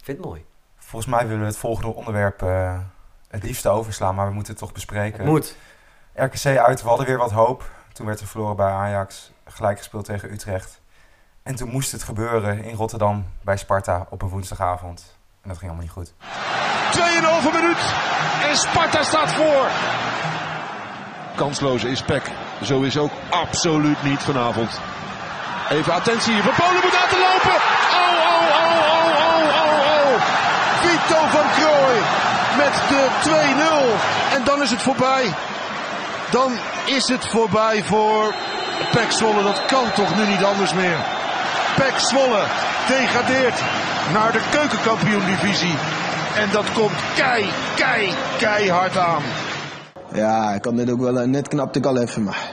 vind het mooi. Volgens mij willen we het volgende onderwerp eh, het liefste overslaan. Maar we moeten het toch bespreken. Het moet. RKC uit, we hadden weer wat hoop. Toen werd er verloren bij Ajax. Gelijk gespeeld tegen Utrecht. En toen moest het gebeuren in Rotterdam bij Sparta op een woensdagavond. En dat ging allemaal niet goed. 2,5 minuut en Sparta staat voor. Kansloze is Peck. Zo is ook absoluut niet vanavond. Even attentie, Van Polen moet laten lopen. Oh, oh, oh, oh, oh, oh. Vito van Krooi met de 2-0. En dan is het voorbij. Dan is het voorbij voor Pek. Dat kan toch nu niet anders meer. Pek Zwolle degradeert naar de keukenkampioen-divisie. En dat komt kei, kei, keihard aan. Ja, ik had net ook wel, eh, net knapte ik al even, maar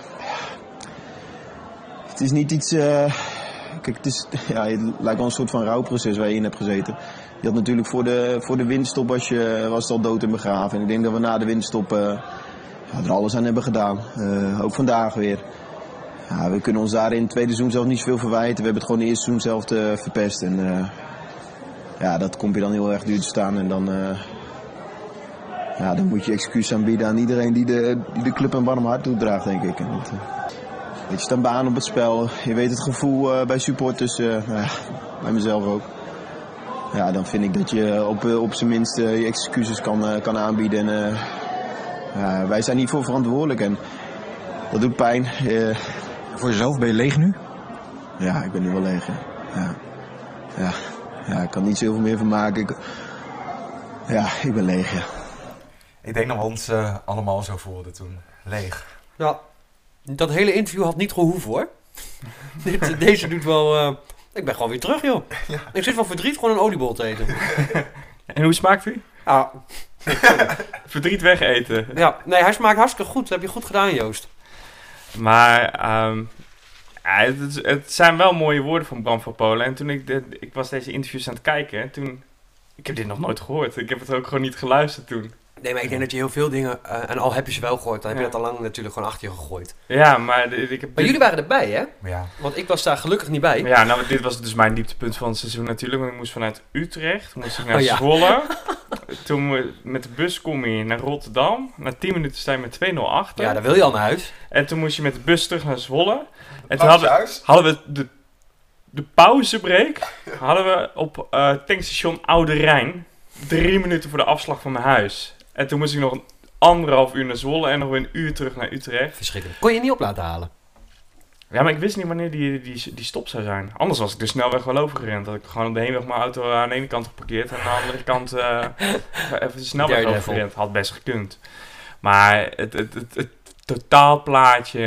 het is niet iets, eh, kijk, het, is, ja, het lijkt wel een soort van rouwproces waar je in hebt gezeten. Je had natuurlijk voor de, voor de winststop was, je, was al dood en begraven. En ik denk dat we na de winststop eh, er alles aan hebben gedaan. Eh, ook vandaag weer. Ja, we kunnen ons daar in het tweede seizoen zelf niet zoveel verwijten. We hebben het gewoon het eerste seizoen zelf te verpest. En eh, ja, dat komt je dan heel erg duur te staan. En dan, eh, ja, dan moet je excuus aanbieden aan iedereen die de, de club een warm hart toedraagt, denk ik. En dat, eh, weet je, staan baan op het spel. Je weet het gevoel eh, bij supporters, eh, bij mezelf ook. Ja, dan vind ik dat je op, eh, op zijn minst eh, je excuses kan, eh, kan aanbieden. En, eh, ja, wij zijn hiervoor verantwoordelijk en dat doet pijn. Eh, Voor jezelf ben je leeg nu? ja, ik ben nu wel leeg. Ja. Ja. Ja. ja, ik kan niet zoveel meer van maken. Ik, ja, ik ben leeg, ja. Ik denk dat we ons allemaal zo voelden toen. Leeg. Ja, dat hele interview had niet gehoeven hoor. Dit, deze doet wel... eh, ik ben gewoon weer terug, joh. Ik zit van verdriet gewoon een oliebol te eten. En hoe smaakt hij? Ah, Verdriet wegeten. ja, nee, hij smaakt hartstikke goed. Dat heb je goed gedaan, Joost. Maar ehm, ja, het, zijn wel mooie woorden van Bram van Polen. En toen ik, dit, ik was deze interviews aan het kijken, en toen... Ik heb dit nog nooit gehoord. Ik heb het ook gewoon niet geluisterd toen. Nee, maar ik denk dat je heel veel dingen... eh, en al heb je ze wel gehoord, dan heb je dat al lang natuurlijk gewoon achter je gegooid. Ja, maar ik heb... Maar jullie waren erbij, hè? Ja. Want ik was daar gelukkig niet bij. Ja, nou, dit was dus mijn dieptepunt van het seizoen natuurlijk. Want ik moest vanuit Utrecht, moest ik naar Oh, ja. Zwolle. Toen we- met de bus kom je naar Rotterdam. Na 10 minuten sta je met 2-0 achter. Ja, dan wil je al naar huis. En toen moest je met de bus terug naar Zwolle. En toen Langs hadden, hadden we de, de pauzebreak hadden we op eh tankstation Oude Rijn. Drie minuten voor de afslag van mijn huis. En toen moest ik nog een anderhalf uur naar Zwolle en nog weer een uur terug naar Utrecht. Verschrikkelijk. Kon je niet op laten halen? Ja, maar ik wist niet wanneer die, die, die stop zou zijn. Anders was ik de snelweg wel overgerend. Dat ik gewoon op de heenweg mijn auto aan de ene kant geparkeerd en aan de andere kant eh, even de snelweg overgerend. Had best gekund. Maar het, het, het, het totaalplaatje,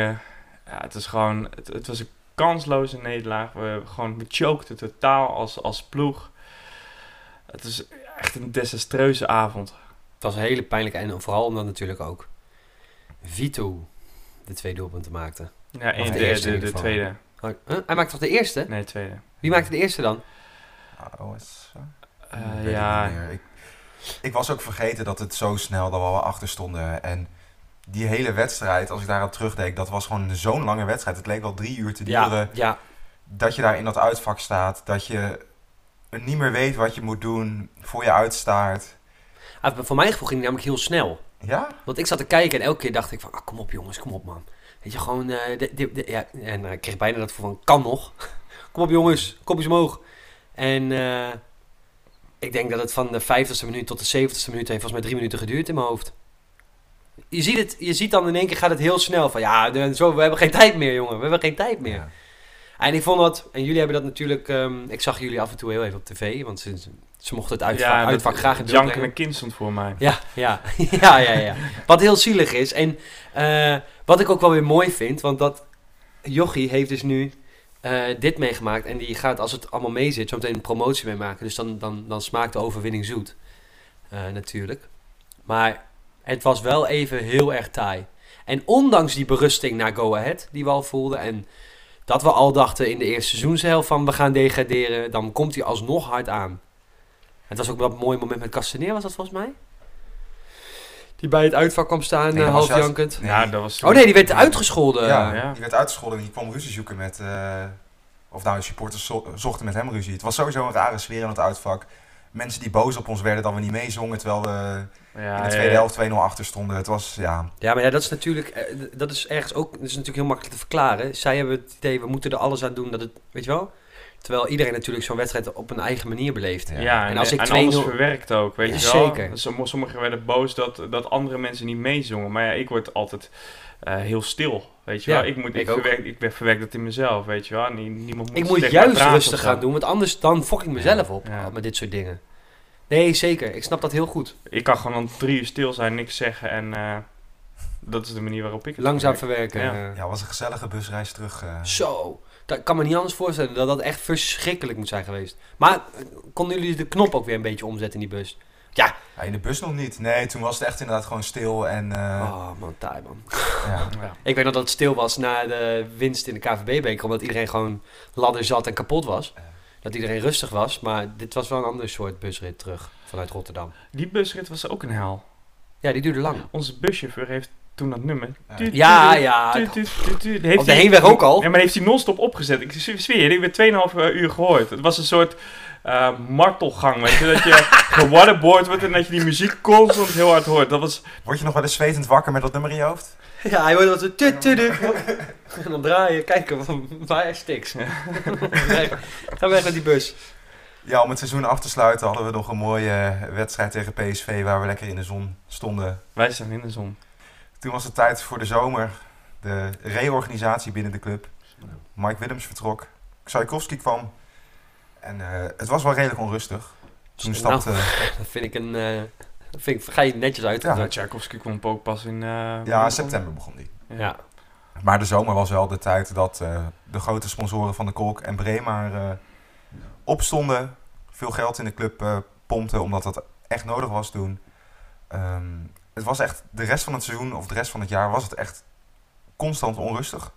ja, het is gewoon, het, het was een kansloze nederlaag. We gewoon we chokten totaal als, als ploeg. Het is echt een desastreuze avond. Het was een hele pijnlijke en vooral omdat natuurlijk ook Vito de twee doelpunten maakte. Ja, Of één, de de, eerste de, de tweede. Oh, huh? Hij maakte toch de eerste? Nee, tweede. Wie maakte de eerste dan? Oh, is? Eh, Ik het ja. Ik, ik was ook vergeten dat het zo snel dat we al achter stonden. En die hele wedstrijd, als ik daaraan terugdenk, dat was gewoon zo'n lange wedstrijd. Het leek wel drie uur te duren. Ja, ja. Dat je daar in dat uitvak staat. Dat je niet meer weet wat je moet doen. Voor je uitstaart. Ah, voor mijn gevoel ging het namelijk heel snel. Ja? Want ik zat te kijken en elke keer dacht ik van, ah, kom op jongens, kom op man. Weet je, gewoon, eh, dit- dit- ja, en ik kreeg bijna dat gevoel van, kan nog. kom op jongens, kopjes omhoog. En eh, ik denk dat het van de 50ste minuut tot de 70ste minuut heeft volgens mij drie minuten geduurd in mijn hoofd. Je ziet, het, je ziet dan in één keer gaat het heel snel van, ja, de- zo, we hebben geen tijd meer jongen, we hebben geen tijd meer. Ja. En ik vond dat, en jullie hebben dat natuurlijk, ehm, ik zag jullie af en toe heel even op tv, want ze, ze mochten het uitvak, ja, uitvak graag in beeld Jank en kind stond voor mij. Ja, ja, ja, ja, ja. Wat heel zielig is. En eh, wat ik ook wel weer mooi vind, want dat Jochie heeft dus nu eh, dit meegemaakt. En die gaat, als het allemaal mee zit, zo meteen een promotie mee maken. Dus dan, dan, dan smaakt de overwinning zoet. Eh, natuurlijk. Maar het was wel even heel erg taai. En ondanks die berusting naar Go Ahead, die we al voelden. En dat we al dachten in de eerste seizoenshelft van we gaan degraderen. Dan komt hij alsnog hard aan. Het was ook wel een mooi moment met Castaneer, was dat volgens mij? Die bij het uitvak kwam staan, Nee, eh, half jankend. Nee. Ja, dat was Oh nee, die werd uitgescholden. ja, ja. die werd uitgescholden en die kwam ruzie zoeken met... eh, of nou, de supporters zo- zochten met hem ruzie. Het was sowieso een rare sfeer in het uitvak. Mensen die boos op ons werden dat we niet meezongen, terwijl we Ja, in de tweede ja. helft 2-0 achter stonden. Het was, ja... Ja, maar ja, dat is natuurlijk, eh, dat is ergens ook, dat is natuurlijk heel makkelijk te verklaren. Zij hebben het idee, we moeten er alles aan doen dat het, weet je wel? Terwijl iedereen natuurlijk zo'n wedstrijd op een eigen manier beleeft. Ja. Ja, En en, als ik en 2-0 alles verwerkt ook, weet Ja, je wel. zeker. Som- Sommigen werden boos dat, dat andere mensen niet meezongen. Maar ja, ik word altijd eh, heel stil, weet je Ja, wel. Ik, moet, ik, ik verwerk, ik dat in mezelf, weet je wel. Nie- niemand moet Ik moet juist rustig gaan doen, want anders dan fok ik mezelf op Ja. met dit soort dingen. Nee, zeker. Ik snap dat heel goed. Ik kan gewoon dan drie uur stil zijn, niks zeggen en eh, dat is de manier waarop ik het Langzaam verwerk. verwerken. Ja. eh. Ja, was een gezellige busreis terug. eh. Zo. Dat kan me niet anders voorstellen dat dat echt verschrikkelijk moet zijn geweest. Maar konden jullie de knop ook weer een beetje omzetten in die bus? Ja. Ja, in de bus nog niet. Nee, toen was het echt inderdaad gewoon stil en... eh, Oh man, taai man. ja. Ja. Ik weet nog dat het stil was na de winst in de KVB-beker. Omdat iedereen gewoon ladder zat en kapot was. Dat iedereen rustig was. Maar dit was wel een ander soort busrit terug vanuit Rotterdam. Die busrit was ook een hel. Ja, die duurde lang. Onze buschauffeur heeft toen dat nummer. Ja. Ja, Op de hij- heenweg ook al. Ja, maar heeft hij non-stop opgezet. Ik zweer je, ik heb 2,5 uur gehoord. Het was een soort eh, martelgang, weet je. Dat je gewaterboard wordt en dat je die muziek constant heel hard hoort. Dat was... Word je nog wel eens zwetend wakker met dat nummer in je hoofd? Ja, hij hoorde wat zo... tut, tut, tut. En dan draaien, kijken van, waar is Stix. Ga weg met die bus. Ja, om het seizoen af te sluiten hadden we nog een mooie eh, wedstrijd tegen PSV waar we lekker in de zon stonden. Wij staan in de zon. Toen was het tijd voor de zomer. De reorganisatie binnen de club. Mike Willems vertrok. Ksajkowski kwam. En eh, het was wel redelijk onrustig. Toen Nou, stapte... Dat vind ik een... eh, vind ik, ga je netjes uit. Ja. Tchaikovsky kwam ook pas in... eh, ja, september begon die. Ja. Maar de zomer was wel de tijd dat eh, de grote sponsoren van de Kolk en Bremer eh, opstonden. Veel geld in de club eh pompten, omdat dat echt nodig was toen. Ehm, het was echt, de rest van het seizoen of de rest van het jaar was het echt constant onrustig.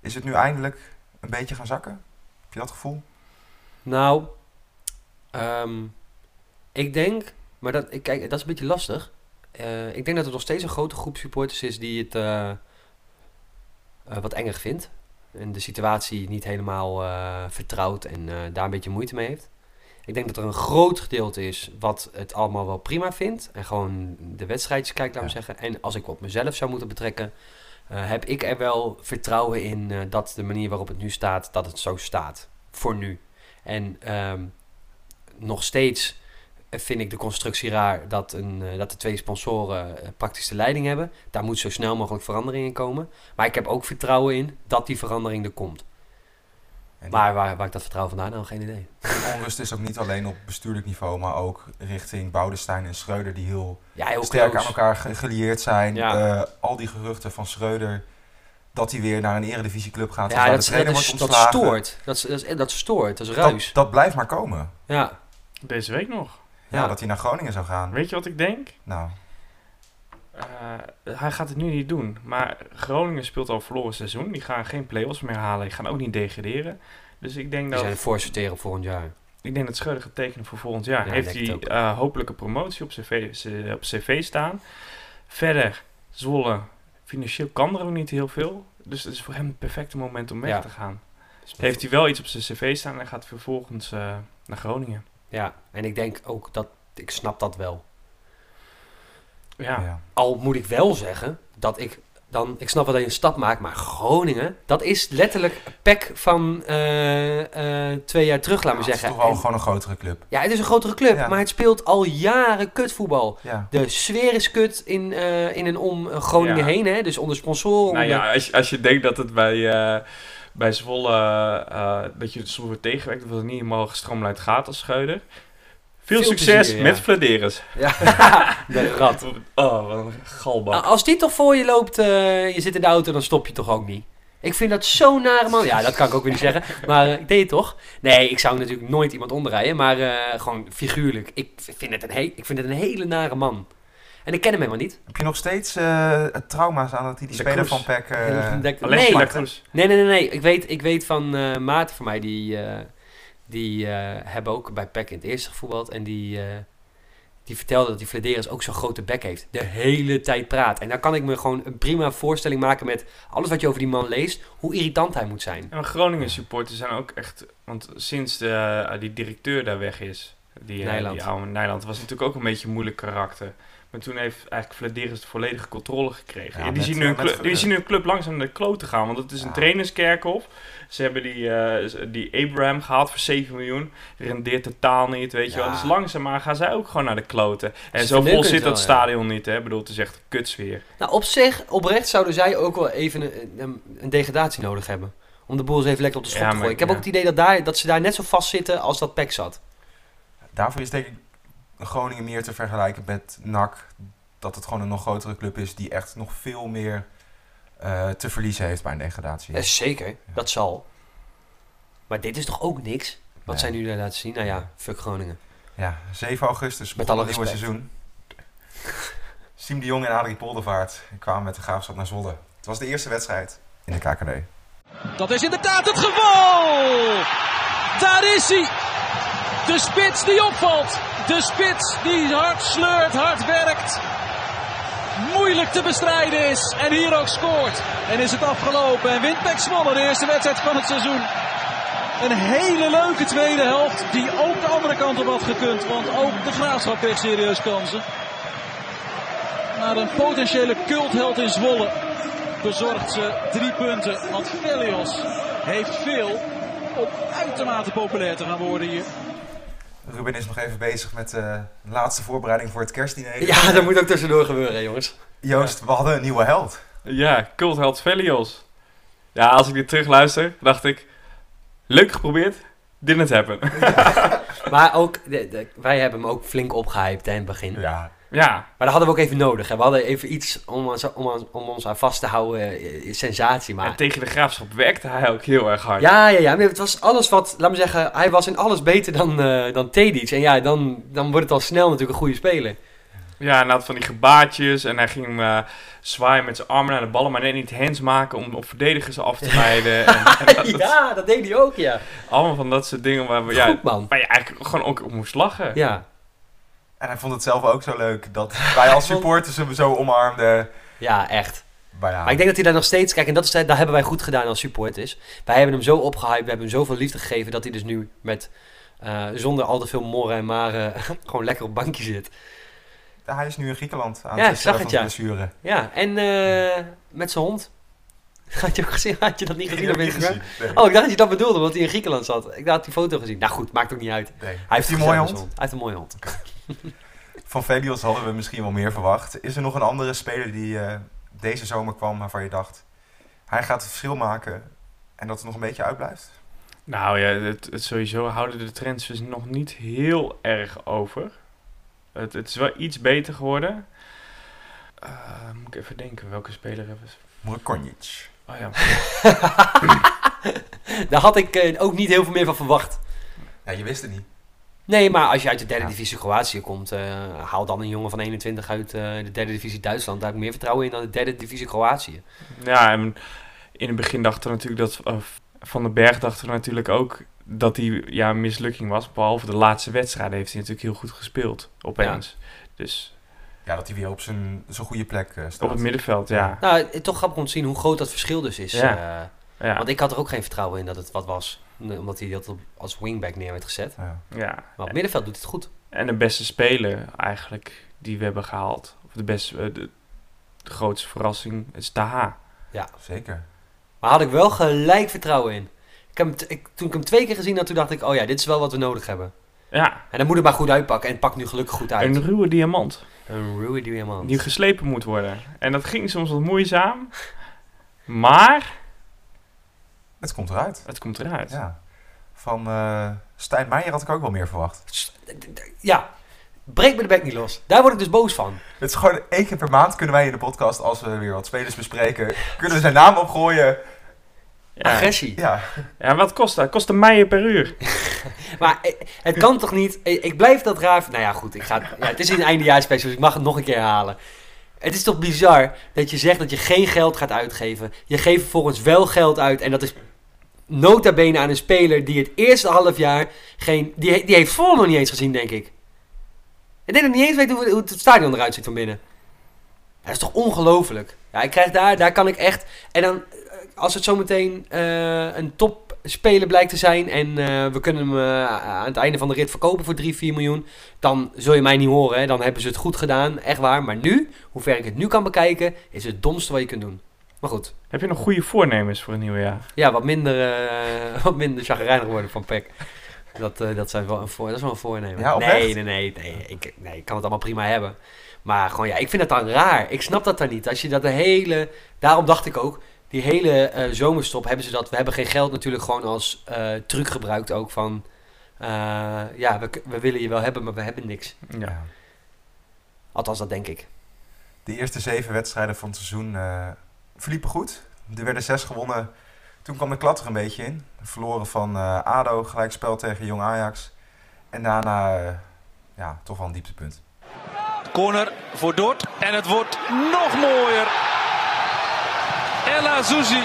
Is het nu eindelijk een beetje gaan zakken? Heb je dat gevoel? Nou, ehm, ik denk, maar dat, kijk, dat is een beetje lastig. Eh, ik denk dat er nog steeds een grote groep supporters is die het eh, eh, wat enger vindt. En de situatie niet helemaal vertrouwt en daar een beetje moeite mee heeft. Ik denk dat er een groot gedeelte is wat het allemaal wel prima vindt. En gewoon de wedstrijdjes kijkt, laten we zeggen. En als ik op mezelf zou moeten betrekken, eh, heb ik er wel vertrouwen in eh, dat de manier waarop het nu staat, dat het zo staat. Voor nu. En ehm, nog steeds vind ik de constructie raar dat, een, eh, dat de twee sponsoren praktisch de leiding hebben. Daar moet zo snel mogelijk verandering in komen. Maar ik heb ook vertrouwen in dat die verandering er komt. En Maar waar, waar ik dat vertrouwen vandaan haal, geen idee. de onrust is ook niet alleen op bestuurlijk niveau, maar ook richting Boudestein en Schreuder, die heel Ja, heel sterk close. aan elkaar ge- gelieerd zijn. Ja. Eh, al die geruchten van Schreuder dat hij weer naar een eredivisieclub gaat. Ja, dat, de dat, is, dat ontslagen. stoort. Dat, is, dat, stoort. Dat is ruis. Dat, dat blijft maar komen. Ja. Deze week nog. Ja, Ja. dat hij naar Groningen zou gaan. Weet je wat ik denk? Nou, Eh, hij gaat het nu niet doen. Maar Groningen speelt al verloren seizoen. Die gaan geen play-offs meer halen. Die gaan ook niet degraderen. Dus ik denk Die dat, zijn voor sorteren volgend jaar. ik denk dat Schreuder gaat tekenen voor volgend jaar. Ja, Heeft hij ook. eh, hopelijk een promotie op cv, op cv staan. Verder, Zwolle, financieel kan er ook niet heel veel. Dus het is voor hem het perfecte moment om weg Ja. te gaan. Heeft hij wel iets op zijn cv staan en gaat vervolgens eh, naar Groningen. Ja, en ik denk ook dat... Ik snap dat wel. Ja, ja. Al moet ik wel zeggen dat ik dan... Ik snap wel dat je een stap maakt, maar Groningen... Dat is letterlijk PEC van eh, eh, twee jaar terug, laat Ja, maar het is zeggen. toch wel En- gewoon een grotere club. ja, het is een grotere club, Ja. maar het speelt al jaren kutvoetbal. Ja. De sfeer is kut in, eh, in en om Groningen Ja. heen, hè? Dus onder sponsoren. Nou onder- ja, als je, als je denkt dat het bij, eh, bij Zwolle, eh, dat je soms wordt tegengewerkt, of dat het niet helemaal gestroomlijnd gaat als Scheuder. Veel, Veel succes plezier, ja. met Vladeres. Ja, de rat. Oh, wat een galbak. Nou, als die toch voor je loopt, eh, je zit in de auto, dan stop je toch ook niet. Ik vind dat zo nare man. Ja, dat kan ik ook weer niet zeggen. Maar eh, ik deed het toch. Nee, ik zou natuurlijk nooit iemand onderrijden. Maar eh, gewoon figuurlijk. Ik vind, het een he- ik vind het een hele nare man. En ik ken hem helemaal niet. Heb je nog steeds eh, het trauma's aan dat hij die De speler van PEC... eh, nee. Nee, nee, nee. nee. Ik, weet, ik weet van eh maten van mij, die, eh, die eh, hebben ook bij PEC in het eerste gevoetbald. En die, eh, die vertelde dat die Vladeris ook zo'n grote bek heeft. De hele tijd praat. En dan kan ik me gewoon een prima voorstelling maken met alles wat je over die man leest. Hoe irritant hij moet zijn. En Groningen supporters zijn ook echt, want sinds de, eh, die directeur daar weg is, die, Nijland. die oude Nijland, was natuurlijk ook een beetje een moeilijk karakter. Maar toen heeft eigenlijk Vladeris de volledige controle gekregen. Ja, Ja, die, met, zien nu club, die zien hun club langzaam naar de kloten gaan, want het is een Ja. trainerskerkhof. Ze hebben die, eh, die Abraham gehaald voor 7 miljoen. Rendeert totaal niet, weet je wel. Dus langzaamaan gaan zij ook gewoon naar de kloten. En zo vol zit dat wel, stadion niet, hè. Ik bedoel, het is echt een kutsfeer. Nou, op zich, oprecht zouden zij ook wel even een, een, degradatie nodig hebben. Om de boel eens even lekker op de schop Ja, te gooien. Ik heb ja. ook het idee dat, daar, dat ze daar net zo vast zitten als dat PEC zat. Daarvoor is denk ik Groningen meer te vergelijken met NAC. Dat het gewoon een nog grotere club is die echt nog veel meer eh, te verliezen heeft bij een degradatie. Ja, zeker, dat zal. Maar dit is toch ook niks? Wat Nee. zij nu daar laten zien? Nou ja, fuck Groningen. Ja, 7 augustus Met alle het nieuwe seizoen. Siem de Jong en Adrie Poldervaart kwamen met de graafschap naar Zwolle. Het was de eerste wedstrijd in de KKD. Dat is inderdaad het geval. Daar is hij. De spits die opvalt. De spits die hard sleurt, hard werkt. Moeilijk te bestrijden is. En hier ook scoort. En is het afgelopen. En wint Zwolle de eerste wedstrijd van het seizoen. Een hele leuke tweede helft. Die ook de andere kant op had gekund. Want ook de Graafschap heeft serieus kansen. Maar een potentiële cultheld in Zwolle bezorgt ze drie punten. Want Velios heeft veel om uitermate populair te gaan worden hier. Ruben is nog even bezig met de laatste voorbereiding voor het kerstdiner. Ja, dat moet ook tussendoor gebeuren, jongens. Joost, we hadden een nieuwe held. Ja, cultheld Velios. Ja, als ik dit terugluister, dacht ik... Leuk geprobeerd, didn't happen. Maar ook, de, de- wij hebben hem ook flink opgehyped hè, in het begin. Ja. Ja. Maar dat hadden we ook even nodig. Hè. We hadden even iets om ons, om, ons- om ons aan vast te houden. eh, sensatie En maken. tegen de graafschap werkte hij ook heel erg hard. Ja, ja, ja. Maar het was alles wat, laat me zeggen, hij was in alles beter dan, eh dan Tedic. En ja, dan, dan wordt het al snel natuurlijk een goede speler. Ja, en hij had van die gebaartjes en hij ging eh, zwaaien met zijn armen naar de ballen, maar net niet hands maken om op verdedigers af te leiden. en, en dat- ja, dat deed hij ook, ja. allemaal van dat soort dingen waar, we, ja, Goed, man. waar je eigenlijk gewoon ook op moest lachen. Ja, En hij vond het zelf ook zo leuk dat wij als supporters hem zo omarmden. ja echt. Maar ja, Maar ik denk dat hij daar nog steeds... Kijk, en dat, is, daar hebben wij goed gedaan als supporters. Wij hebben hem zo opgehyped, we hebben hem zoveel liefde gegeven... dat hij dus nu met, eh, zonder al te veel morren en maren... gewoon lekker op bankje zit. hij is nu in Griekenland aan Ja, het zag het, ja. blessure. Ja, en eh, met zijn hond. Had je ook gezien? Had je dat niet gezien nee. Oh, ik dacht dat je dat bedoelde, want hij in Griekenland zat. Ik had die foto gezien. Nou goed, maakt ook niet uit. Nee. Hij Heeft hij een mooie hond? Hij heeft een mooie hond. Van Velios hadden we misschien wel meer verwacht. Is er nog een andere speler die eh, deze zomer kwam waarvan je dacht... hij gaat het verschil maken en dat het nog een beetje uitblijft? Nou ja, het, het sowieso houden de transfers nog niet heel erg over. Het, het is wel iets beter geworden. Eh, moet ik even denken, welke speler hebben ze? Murkonjic. Oh ja. Daar had ik eh, ook niet heel veel meer van verwacht. Ja, je wist het niet. Nee, maar als je uit de derde Ja. divisie Kroatië komt, eh, haal dan een jongen van 21 uit eh, de derde divisie Duitsland. Daar heb ik meer vertrouwen in dan de derde divisie Kroatië. Ja, en in het begin dachten we natuurlijk dat Van den Berg dachten we natuurlijk ook dat hij ja, een mislukking was. Behalve de laatste wedstrijden heeft hij natuurlijk heel goed gespeeld, opeens. Dus Ja, dat hij weer op zijn, zijn goede plek eh, staat. op het middenveld, ja. Nou, toch grappig om te zien hoe groot dat verschil dus is. Ja. Ja, Want ik had er ook geen vertrouwen in dat het wat was. Omdat hij dat op- als wingback neer werd gezet. Ja. ja. Maar op het middenveld doet het goed. En de beste speler eigenlijk die we hebben gehaald. Of de beste, eh, de, de grootste verrassing is Taha. Zeker. Maar had ik wel gelijk vertrouwen in. Ik heb hem ik, toen ik hem twee keer gezien had, toen dacht ik, oh ja, dit is wel wat we nodig hebben. Ja, En dan moet het maar goed uitpakken. En het pakt nu gelukkig goed uit. een ruwe diamant Een Rui Diamant. die geslepen moet worden. En dat ging soms wat moeizaam. Maar Het komt eruit. het komt eruit. Ja. Van eh Stijn Meijer had ik ook wel meer verwacht. Ja, breek me de bek niet los. Daar word ik dus boos van. Het is gewoon één keer per maand kunnen wij in de podcast, als we weer wat spelers bespreken, kunnen we zijn naam opgooien. Ja. Agressie. Ja, Ja, wat kost dat? Kost een meijer per uur. Maar eh, het kan toch niet... eh, Ik blijf dat raar... Nou ja, goed. Ik ga, het- ja, het is een eindejaarsspecial, dus ik mag het nog een keer herhalen. Het is toch bizar dat je zegt dat je geen geld gaat uitgeven. Je geeft vervolgens wel geld uit. En dat is nota bene aan een speler die het eerste half jaar geen... Die, die heeft vol nog niet eens gezien, denk ik. Ik denk dat niet eens weet hoe, hoe het stadion eruit ziet van binnen. Dat is toch ongelooflijk. Ja, ik krijg daar... Daar kan ik echt... En dan, eh, als het zometeen eh een topspeler blijkt te zijn... en eh, we kunnen hem aan het einde van de rit verkopen voor 3, 4 miljoen... dan zul je mij niet horen. Hè? Dan hebben ze het goed gedaan, echt waar. Maar nu, hoe ver ik het nu kan bekijken... is het domste wat je kunt doen. Maar goed. Heb je nog goede voornemens voor een nieuw jaar? Ja, wat minder, eh wat minder chagrijnig worden van Peck. Dat, eh, dat, zijn wel een voor, dat is wel een voornemen. Ja, nee, nee, nee, nee. Ik, nee. Ik kan het allemaal prima hebben. Maar gewoon, ja, ik vind het dan raar. Ik snap dat dan niet. Als je dat de hele... Daarom dacht ik ook, die hele eh, zomerstop hebben ze dat... We hebben geen geld natuurlijk gewoon als eh, truc gebruikt ook van... eh, ja, we, we willen je wel hebben, maar we hebben niks. Ja. Althans, dat denk ik. de eerste zeven wedstrijden van het seizoen eh, verliepen goed. Er werden zes gewonnen. Toen kwam de klat er een beetje in. Verloren van eh, ADO, gelijkspel tegen Jong Ajax. En daarna, eh, ja, toch wel een dieptepunt. Corner voor Dort. En het wordt nog mooier. Ella Zouzi.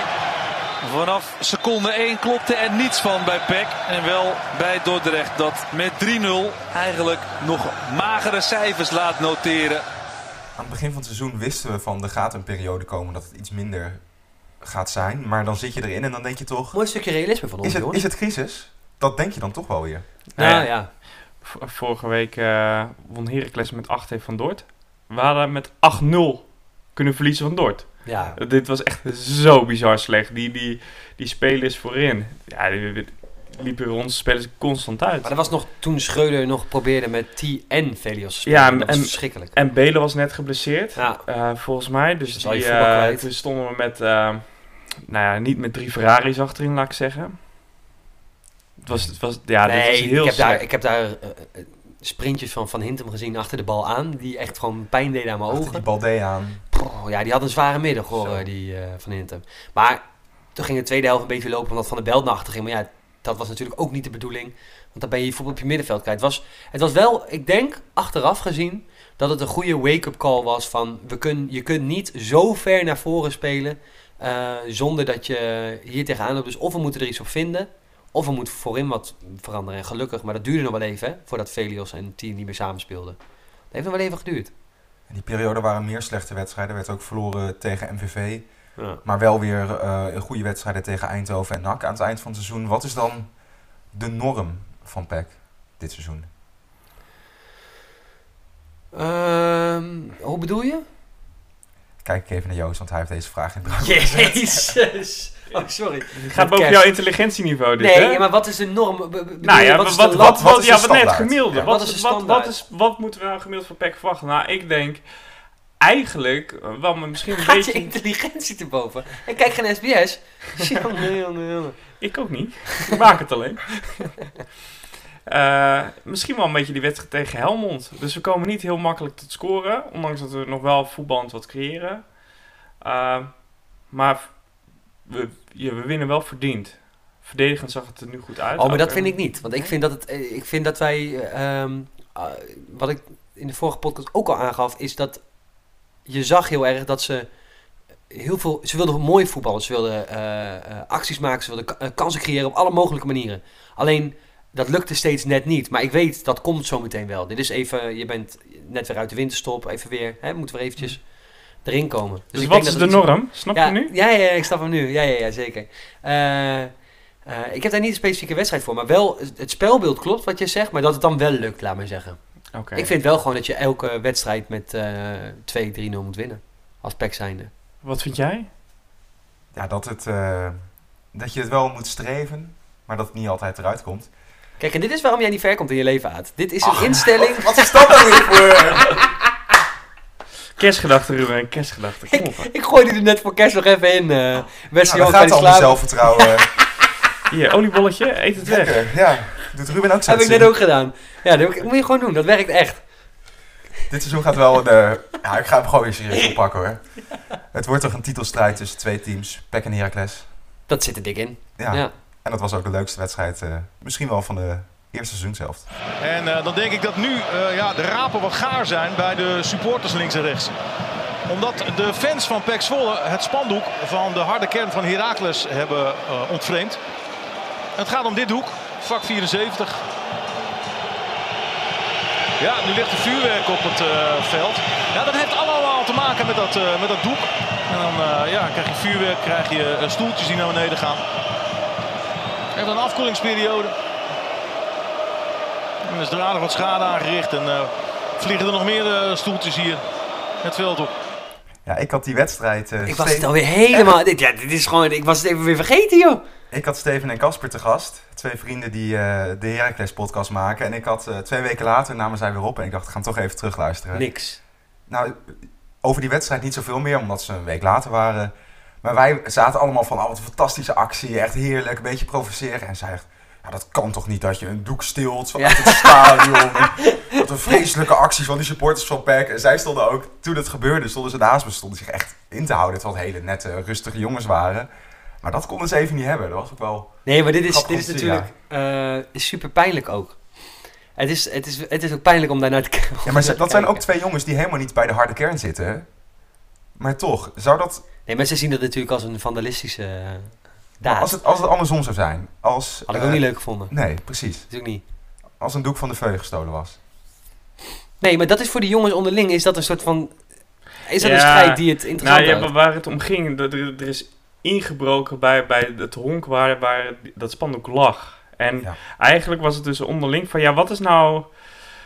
Vanaf seconde 1 klopte er niets van bij PEC. En wel bij Dordrecht dat met 3-0 eigenlijk nog magere cijfers laat noteren. Aan het begin van het seizoen wisten we van er gaat een periode komen dat het iets minder gaat zijn. Maar dan zit je erin en dan denk je toch, Mooi stukje realisme van ons, is het, jongens. is het crisis? Dat denk je dan toch wel weer. Nou Ja. ja. Vorige week eh, won Heracles met 8 van Dort. We hadden met 8-0 kunnen verliezen van Dort. Ja. Uh, Dit was echt zo bizar slecht. Die, die, die spelers voorin, ja, liepen onze spelers constant uit. Maar dat was nog toen Schreuder nog probeerde met T en Velios te spelen. Ja, dat was en- verschrikkelijk. En Belen was net geblesseerd, Ja. eh, volgens mij. Dus die, kwijt. toen stonden we met, eh, nou ja, niet met drie Ferraris achterin, laat ik zeggen. Het was, het was, ja, dit was nee, heel ik heb, daar, slecht. ik heb daar sprintjes van Van Hintem gezien achter de bal aan. Die echt gewoon pijn deden aan mijn Achter ogen. die Balde aan. Oh, ja, die had een zware middag hoor, Zo. die eh, Van Hintem. Maar toen ging de tweede helft een beetje lopen omdat Van der Belt naar achter ging. Maar ja, dat was natuurlijk ook niet de bedoeling. Want dan ben je voetbal op je middenveld kwijt. Het was, het was wel, ik denk, achteraf gezien... dat het een goede wake-up call was van... We kun, je kunt niet zo ver naar voren spelen... eh, zonder dat je hier tegenaan loopt. Dus of we moeten er iets op vinden... of we moeten voorin wat veranderen. En gelukkig, maar dat duurde nog wel even... Hè, voordat Velios en Team niet meer samenspeelden. Dat heeft nog wel even geduurd. In die periode waren meer slechte wedstrijden. werd ook verloren tegen MVV. Ja. Maar wel weer eh, een goede wedstrijden tegen Eindhoven en NAC aan het eind van het seizoen. Wat is dan de norm van PEC dit seizoen? Ehm, hoe bedoel je? Kijk ik even naar Joost, want hij heeft deze vraag in gezet. Jezus. Oh, sorry. Het gaat boven kerst. jouw intelligentieniveau dit, Nee, hè? maar wat is de norm? Nou ja, wat wat, is wat, de wat? Wat is de ja, wat net standaard? gemiddelde. Ja. Wat, Wat is is de wat, wat, standaard? is, wat moeten we nou gemiddeld voor PEC verwachten? Nou, ik denk eigenlijk eh, wel misschien een Gaat je beetje... intelligentie te boven? En kijk geen SBS. jongen, jongen, jongen. Ik ook niet. Ik maak het alleen. Eh, misschien wel een beetje die wedstrijd tegen Helmond. Dus we komen niet heel makkelijk tot scoren. Ondanks dat we nog wel voetballend wat creëren. Eh, maar we, ja, we winnen wel verdiend. Verdedigend zag het er nu goed uit. Oh, maar dat vind ik niet. Want ik vind dat, het, ik vind dat wij... ehm, ah, wat ik in de vorige podcast ook al aangaf... is dat je zag heel erg dat ze... Heel veel, ze wilden mooi voetballen. Ze wilden eh, eh, acties maken. Ze wilden eh, kansen creëren op alle mogelijke manieren. Alleen, dat lukte steeds net niet. Maar ik weet, dat komt zo meteen wel. Dit is even... Je bent net weer uit de winterstop. Even weer... Hè, moeten we eventjes erin komen. Dus ik wat denk is dat de iets- norm? Snap ja, je nu? Ja, ja, ja, ik snap hem nu. Ja, ja, ja zeker. Ik heb daar niet een specifieke wedstrijd voor, maar wel het spelbeeld klopt wat je zegt, maar dat het dan wel lukt, laat maar zeggen. Oké. Ik vind wel gewoon dat je elke wedstrijd met eh 2-3-0 moet winnen. Als pack zijnde. Wat vind jij? Ja, dat, het, eh, dat je het wel moet streven, maar dat het niet altijd eruit komt. Kijk, en dit is waarom jij niet ver komt in je leven, Aad. Dit is een Ach, instelling. Wat is dat nou weer voor... Kerstgedachten, Ruben. Kerstgedachten. Kom op. hè. Ik gooi die er net voor kerst nog even in. eh Wesley Nou, gaat al zelfvertrouwen. Hier, oliebolletje. Eet het weg. Ja. Doet Ruben ook zo. Heb ik net ook gedaan. Ja, dat moet je gewoon doen. Dat werkt echt. Dit seizoen gaat wel de... Ja, ik ga hem gewoon weer serieus oppakken hoor. Het wordt toch een titelstrijd tussen twee teams. PEC en Heracles. Dat zit er dik in. Ja. Ja. En dat was ook de leukste wedstrijd. eh, misschien wel van de eerste seizoenshelft. En eh, dan denk ik dat nu eh, ja, de rapen wat gaar zijn bij de supporters links en rechts. Omdat de fans van PEC Zwolle het spandoek van de harde kern van Heracles hebben eh, ontvreemd. Het gaat om dit doek, vak 74. Ja, nu ligt er vuurwerk op het eh, veld. Ja, dat heeft allemaal te maken met dat, eh, met dat doek. En dan eh, ja, krijg je vuurwerk, krijg je stoeltjes die naar beneden gaan. Heeft een afkoelingsperiode. En er is er wat schade aangericht. En vliegen er nog meer stoeltjes hier het veld op. Ja, ik had die wedstrijd... eh, Ik was het alweer helemaal... Dit, ja, dit is gewoon... Ik was het even weer vergeten, joh. Ik had Steven en Casper te gast. Twee vrienden die eh, de Heracles podcast maken. En ik had eh, twee weken later namen zij weer op. En ik dacht, ik ga hem toch even terugluisteren. Niks. Nou, over die wedstrijd niet zoveel meer, omdat ze een week later waren. Maar wij zaten allemaal van, oh, wat een fantastische actie. Echt heerlijk, een beetje provoceren. En zij dacht, ja, dat kan toch niet dat je een doek stilt vanuit Ja. het stadion. Wat een vreselijke actie van die supporters van PEC. En zij stonden ook, toen het gebeurde, stonden ze naast me. Stonden zich echt in te houden. Terwijl het hele nette, rustige jongens waren. Maar dat konden ze even niet hebben. Dat was ook wel... Nee, maar dit is, dit is te natuurlijk eh, super pijnlijk ook. Het is, het, is, het is ook pijnlijk om daar naar te kijken. Ja, maar dat zijn ook twee jongens die helemaal niet bij de harde kern zitten. Maar toch, zou dat... Nee, maar ze zien dat natuurlijk als een vandalistische uh, daad. Als het, als het andersom zou zijn. Als, Had ik eh, ook niet leuk gevonden. Nee, precies. Dat is ook niet. Als een doek van de veulen gestolen was. Nee, maar dat is voor de jongens onderling, is dat een soort van... Is dat een strijd die het interessant nou, ja, waar het om ging, dat er, er is ingebroken bij, bij het honk waar, waar dat spandoek lag. En Ja. eigenlijk was het dus onderling van, ja, wat is nou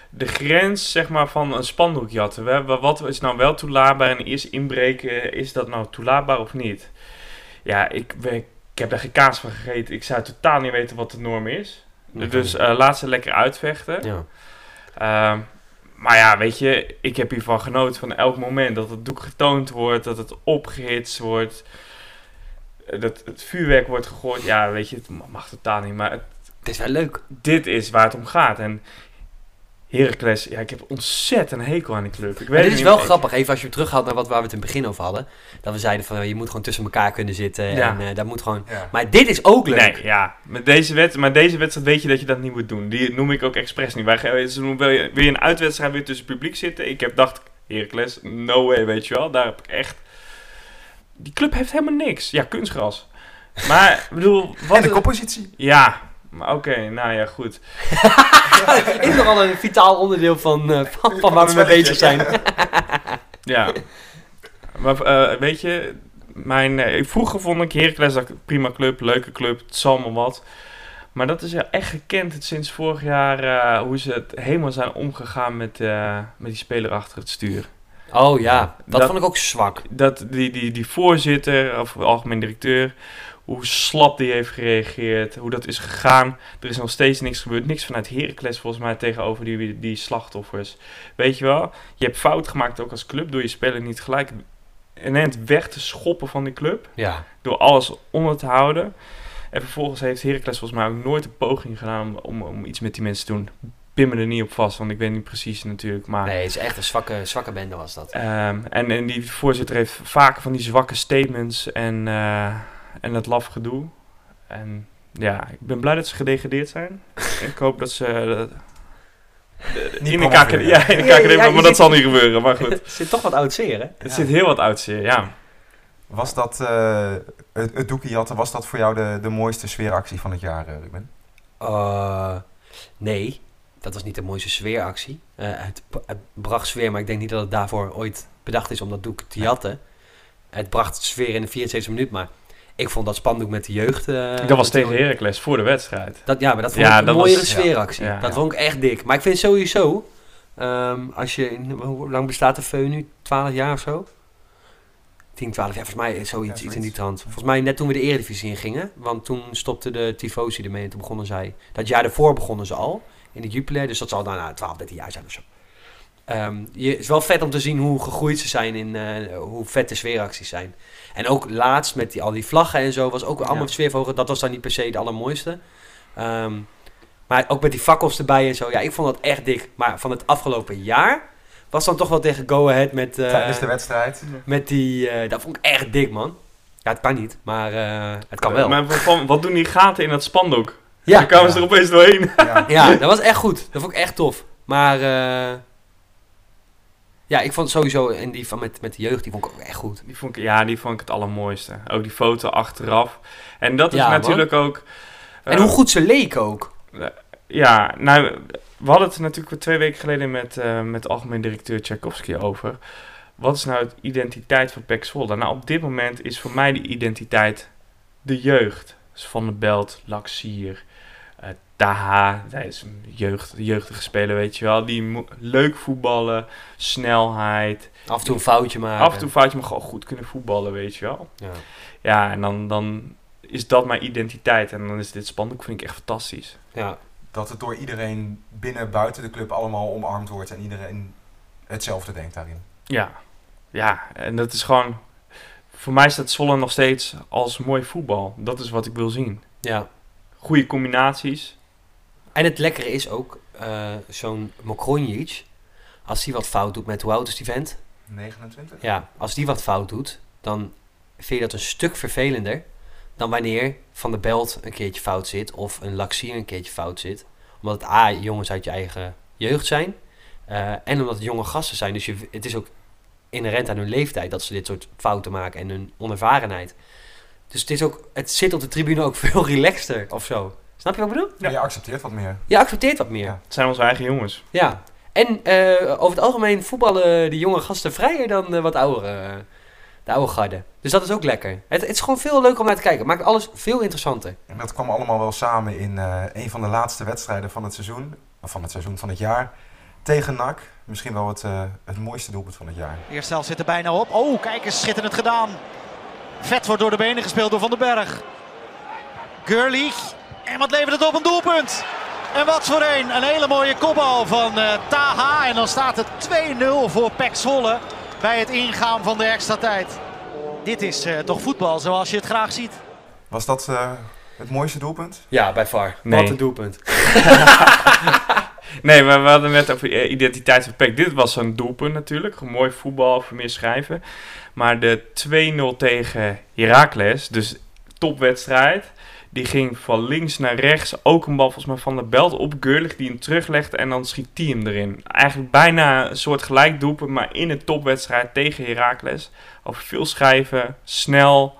de grens, zeg maar, van een spandoek jatten? We- we- Wat is nou wel toelaatbaar en is inbreken, is dat nou toelaatbaar of niet? Ja, ik, we- ik heb daar geen kaas van gegeten. Ik zou totaal niet weten wat de norm is. Nee, dus eh, laat ze lekker uitvechten. Ja. Ehm, maar ja, weet je, ik heb hiervan genoten van elk moment dat het doek getoond wordt, dat het opgehitst wordt, eh, dat het vuurwerk wordt gegooid. Ja, weet je, het ma- mag totaal niet, maar het- Het is wel leuk. dit is waar het om gaat. En Heracles, ja, ik heb ontzettend een hekel aan die club. Ik weet dit is niet, wel grappig, even als je hem terughaalt naar wat waar we het in het begin over hadden. Dat we zeiden van, je moet gewoon tussen elkaar kunnen zitten. Ja. En eh, dat moet gewoon... Ja. Maar dit is ook leuk. Nee, ja. Met deze wet, maar deze wedstrijd weet je dat je dat niet moet doen. Die noem ik ook expres niet. Wij, wil, je, wil je een uitwedstrijd weer tussen het publiek zitten? Ik heb dacht, Heracles, no way, weet je wel. Daar heb ik echt... Die club heeft helemaal niks. Ja, kunstgras. Maar, ik bedoel... Wat En de koppositie. Ja, maar oké, nou ja, goed. is nogal een vitaal onderdeel van, eh, van, van waar we mee bezig zijn. Ja. Maar eh, weet je, mijn, eh, vroeger vond ik Heracles dat prima club, leuke club, het zal maar wat. Maar dat is ja echt gekend het sinds vorig jaar eh, hoe ze het helemaal zijn omgegaan met, eh, met die speler achter het stuur. Oh ja, dat, Dat- vond ik ook zwak. Dat die, die, die voorzitter of algemeen directeur, hoe slap die heeft gereageerd, hoe dat is gegaan. Er is nog steeds niks gebeurd. Niks vanuit Heracles volgens mij tegenover die, die slachtoffers. Weet je wel, je hebt fout gemaakt ook als club door je speler niet gelijk en het weg te schoppen van die club. Ja. Door alles onder te houden. En vervolgens heeft Heracles volgens mij ook nooit een poging gedaan om, om, iets met die mensen te doen. Pin me er niet op vast, want ik weet niet precies natuurlijk. Maar Nee, het is echt een zwakke, zwakke bende was dat. Ehm, en, en die voorzitter heeft vaak van die zwakke statements en, eh, en dat laf gedoe. En ja, ik ben blij dat ze gedegradeerd zijn. ik hoop dat ze... eh, de- Niet in de. KKD, ja, in de Ja, KKD, ja, maar dat zit- zal niet gebeuren. Maar goed, Er zit toch wat oud zeer, hè? het zit heel wat oud zeer, ja. Was dat, eh, het, het doekje jatten, was dat voor jou de, de mooiste sfeeractie van het jaar, eh, Ruben? Eh, nee, dat was niet de mooiste sfeeractie. Eh, het, het bracht sfeer, maar ik denk niet dat het daarvoor ooit bedacht is om dat doek te jatten. Het bracht sfeer in de 74 minuut, maar ik vond dat spandoek met de jeugd... eh, dat was tegen Heracles voor de wedstrijd. Dat, ja, maar dat vond Ja, ik een mooiere was- sfeeractie. ja. Dat vond ik echt dik. Maar ik vind sowieso, ehm, als je, in- hoe lang bestaat de VU nu? 12 jaar of zo? 10, 12 jaar, volgens mij is zoiets, Ja, iets in die zoiets. trant. Volgens mij net toen we de Eredivisie in gingen, want toen stopte de Tifosi ermee en toen begonnen zij. Dat jaar daarvoor begonnen ze al, in de Jupiler, dus dat zal dan nou, 12, 13 jaar zijn of zo. Ehm, je, het is wel vet om te zien hoe gegroeid ze zijn in eh, hoe vet de sfeeracties zijn. En ook laatst met die, al die vlaggen en zo was ook allemaal Ja. sfeerverhogen. Dat was dan niet per se de allermooiste. Ehm, maar ook met die fakkels erbij en zo. Ja, ik vond dat echt dik. Maar van het afgelopen jaar was dan toch wel tegen Go Ahead met, eh, Tijdens de wedstrijd. met die... eh, dat vond ik echt dik, man. Ja, het kan niet, maar eh, het kan wel. Maar van, wat doen die gaten in dat spandoek? ja. Dan kwamen ze er opeens doorheen. Ja. ja, dat was echt goed. Dat vond ik echt tof. Maar eh, ja, ik vond sowieso... En die van met, met de jeugd, die vond ik ook echt goed. Die vond ik, ja, die vond ik het allermooiste. Ook die foto achteraf. En dat is Ja, man. natuurlijk ook... En eh, hoe goed ze leek ook. Ja, nou, we hadden het natuurlijk twee weken geleden met, eh, met algemeen directeur Tchaikovsky over. Wat is nou de identiteit van PEC Zwolle? Nou, op dit moment is voor mij de identiteit de jeugd. Dus Van der Belt, Laxier, eh Taha, hij is een jeugd, jeugdige speler, weet je wel. Die leuk voetballen, snelheid. Af en toe een foutje maken. Af en toe foutje, maar gewoon goed kunnen voetballen, weet je wel. Ja. Ja, en dan, dan is dat mijn identiteit. En dan is dit spandoek, vind ik echt fantastisch. Ja. Dat het door iedereen binnen buiten de club allemaal omarmd wordt en iedereen hetzelfde denkt daarin. Ja, ja, en dat is gewoon. Voor mij staat Zwolle nog steeds als mooi voetbal. Dat is wat ik wil zien. ja. Goede combinaties. En het lekkere is ook, eh, zo'n Mokronjic, als hij wat fout doet met hoe oud is die vent? 29? Ja, als die wat fout doet, dan vind je dat een stuk vervelender dan wanneer Van der Belt een keertje fout zit of een Laxier een keertje fout zit. Omdat het A, jongens uit je eigen jeugd zijn eh, en omdat het jonge gasten zijn. Dus je, het is ook inherent aan hun leeftijd dat ze dit soort fouten maken en hun onervarenheid. Dus het, is ook, het zit op de tribune ook veel relaxter of zo. Snap je wat ik bedoel? Ja. Je accepteert wat meer. Je accepteert wat meer. Ja. Het zijn onze eigen jongens. Ja, en eh, over het algemeen voetballen die jonge gasten vrijer dan wat oudere, de oude garde. Dus dat is ook lekker. Het, het is gewoon veel leuker om naar te kijken. Maakt alles veel interessanter. En dat kwam allemaal wel samen in eh, een van de laatste wedstrijden van het seizoen. Of van het seizoen van het jaar. Tegen NAC. Misschien wel het, eh, het mooiste doelpunt van het jaar. Eerste helft zit er bijna op. Oh, kijk eens, schitterend gedaan. Vet wordt door de benen gespeeld door Van den Berg. Gurley. En wat levert het op? Een doelpunt. En wat voor een. Een hele mooie kopbal van eh, Taha. En dan staat het 2-0 voor PEC Zwolle bij het ingaan van de extra tijd. Dit is eh, toch voetbal zoals je het graag ziet. Was dat eh, het mooiste doelpunt? Ja, bij VAR. Nee. Wat een doelpunt. Nee, maar we hadden net over identiteit van PEC. Dit was een doelpunt natuurlijk. Een mooi voetbal, voor meer schrijven. Maar de 2-0 tegen Heracles, dus topwedstrijd. Die ging van links naar rechts. Ook een bal volgens mij van de belt op Gurlich die hem teruglegde en dan schiet hij hem erin. Eigenlijk bijna een soort gelijk doelpunt, maar in een topwedstrijd tegen Heracles. Over veel schrijven, snel,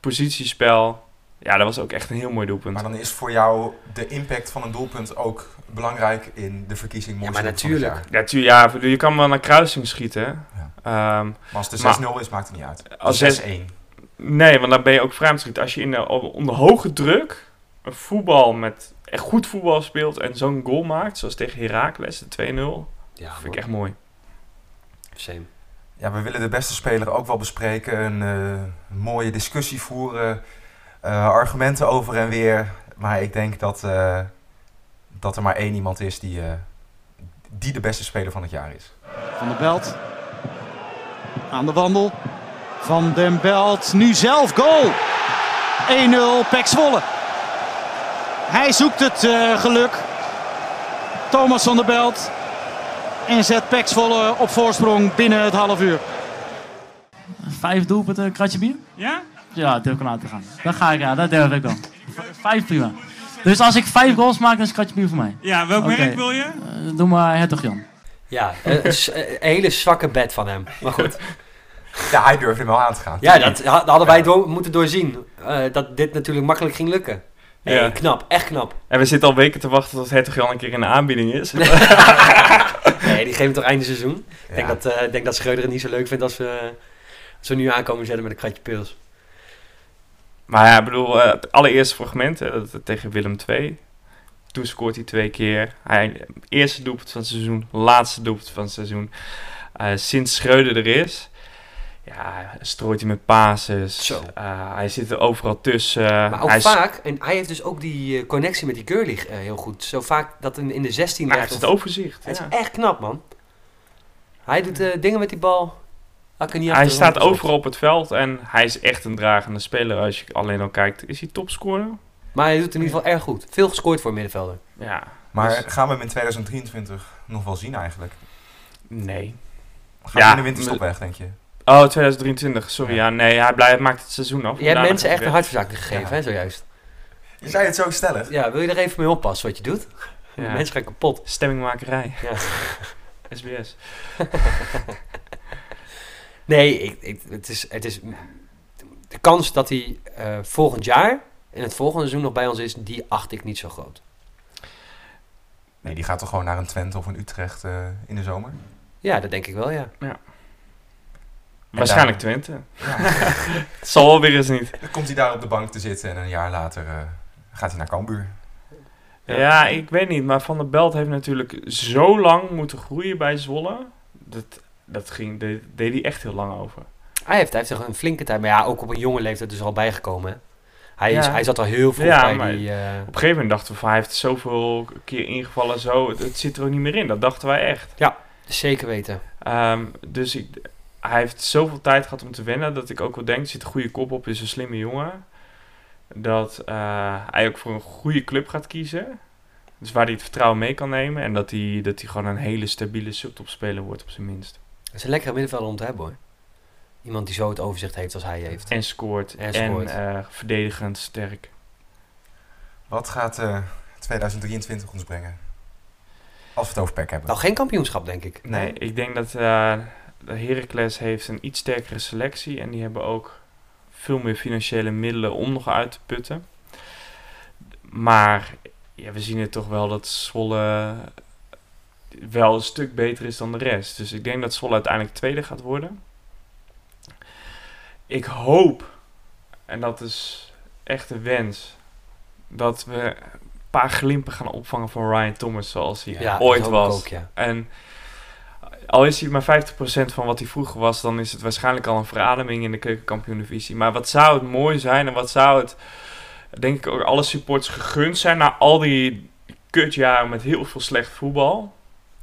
positiespel. Ja, dat was ook echt een heel mooi doelpunt. Maar dan is voor jou de impact van een doelpunt ook belangrijk in de verkiezing mooiste maar natuurlijk. Ja, tu- ja, je kan wel naar kruising schieten. hè. Ehm, Maar als het 6-0 is, maakt het niet uit. Als 6-1. Nee, want dan ben je ook schieten. Als je in de, onder hoge druk een voetbal met echt goed voetbal speelt en zo'n goal maakt, zoals tegen Heracles, de 2-0, Ja, vind ik echt mooi. Same. Ja, we willen de beste speler ook wel bespreken. Een eh, mooie discussie voeren. eh, argumenten over en weer. Maar ik denk dat, eh, dat er maar één iemand is die, eh, die de beste speler van het jaar is. Van der Belt. Aan de wandel. Van den Belt. Nu zelf goal. 1-0 Pek Zwolle. Hij zoekt het eh, geluk. Thomas van der Belt. En zet Pek Zwolle op voorsprong binnen het half uur. Vijf doelpunten, een kratje bier? Ja? Ja, dat durf ik aan laten gaan. Dat ga ik, ja, dat durf ik dan. Vijf prima. Dus als ik vijf goals maak, dan is een kratje bier voor mij. Ja, welk merk wil je? Eh, doe maar Hertog Jan. Ja, een hele zwakke bed van hem. Maar goed. Ja, hij durfde hem wel aan te gaan. Ja, dat ha- hadden wij door, moeten doorzien. eh, dat dit natuurlijk makkelijk ging lukken. Ja. knap. Echt knap. En we zitten al weken te wachten tot Hertog Jan een keer in de aanbieding is. Nee, die geven toch einde seizoen. Ik denk, Ja. dat, eh, denk dat Schreuder het niet zo leuk vindt als we, als we nu aankomen zetten met een kratje pils. Maar ja, ik bedoel, eh, het allereerste fragment tegen Willem II. Toen scoort hij twee keer. Hij, eerste doelpunt van het seizoen, laatste doelpunt van het seizoen. Eh, sinds Schreuder er is, ja, strooit hij met pases. Zo. Eh, hij zit er overal tussen. Maar ook hij is- vaak, en hij heeft dus ook die eh, connectie met die Gurlich eh, heel goed. Zo vaak dat in, in de 16 hij echt heeft het overzicht. Het ja. is echt knap, man. Hij doet eh, dingen met die bal. Hij, kan niet Hij staat overal op het veld en hij is echt een dragende speler. Als je alleen al kijkt, is hij topscorer? Maar hij doet in ieder geval erg goed. Veel gescoord voor een middenvelder. Ja. Maar dus- gaan we hem in 2023 nog wel zien eigenlijk? nee. Gaat hij in de winterstop weg, denk je? Oh, 2023, sorry. Ja, nee, hij blijft, maakt het seizoen af. Je hebt mensen echt een hartverzakking gegeven, Ja. hè, zojuist. Je zei het zo stellig. Ja, wil je er even mee oppassen wat je doet? Ja. Mensen gaan kapot. Stemmingmakerij. Ja. SBS. Nee, ik, ik, het, is, het is... De kans dat hij eh, volgend jaar, in het volgende seizoen nog bij ons is, die acht ik niet zo groot. Nee, die gaat toch gewoon naar een Twente of een Utrecht eh, in de zomer? Ja, dat denk ik wel, ja. Waarschijnlijk daar- Twente. Ja. Het zal wel weer eens niet. Dan komt hij daar op de bank te zitten en een jaar later eh, gaat hij naar Cambuur. Ja. ik weet niet. Maar Van der Belt heeft natuurlijk zo lang moeten groeien bij Zwolle. Dat, dat ging, deed, deed hij echt heel lang over. Hij heeft, hij heeft toch een flinke tijd, maar ja, ook op een jonge leeftijd dus al bijgekomen. hè. Hij, is, Ja. hij zat al heel Ja, bij maar die... eh, Op een gegeven moment dachten we van hij heeft zoveel keer ingevallen. Zo, het, het zit er ook niet meer in. Dat dachten wij echt. zeker weten. Ehm, dus ik, hij heeft zoveel tijd gehad om te wennen dat ik ook wel denk, er zit een goede kop op, is een slimme jongen. Dat eh, hij ook voor een goede club gaat kiezen. Dus waar hij het vertrouwen mee kan nemen. En dat hij, dat hij gewoon een hele stabiele subtopspeler wordt op zijn minst. Het is een lekkere middenvelder om te hebben hoor. Iemand die zo het overzicht heeft als hij heeft. En scoort. En En, scoort. eh, verdedigend sterk. Wat gaat eh, 2023 ons brengen? Als we het over PEC hebben. Nou, geen kampioenschap denk ik. Nee, ik denk dat eh Heracles heeft een iets sterkere selectie. En die hebben ook veel meer financiële middelen om nog uit te putten. Maar ja, we zien het toch wel dat Zwolle wel een stuk beter is dan de rest. Dus ik denk dat Zwolle uiteindelijk tweede gaat worden. Ik hoop, en dat is echt een wens, dat we een paar glimpen gaan opvangen van Ryan Thomas zoals hij Ja, ooit was. ook, ja. En al is hij maar 50% van wat hij vroeger was, dan is het waarschijnlijk al een verademing in de keukenkampioen-divisie. Maar wat zou het mooi zijn en wat zou het, denk ik, ook alle supporters gegund zijn na al die kutjaren met heel veel slecht voetbal,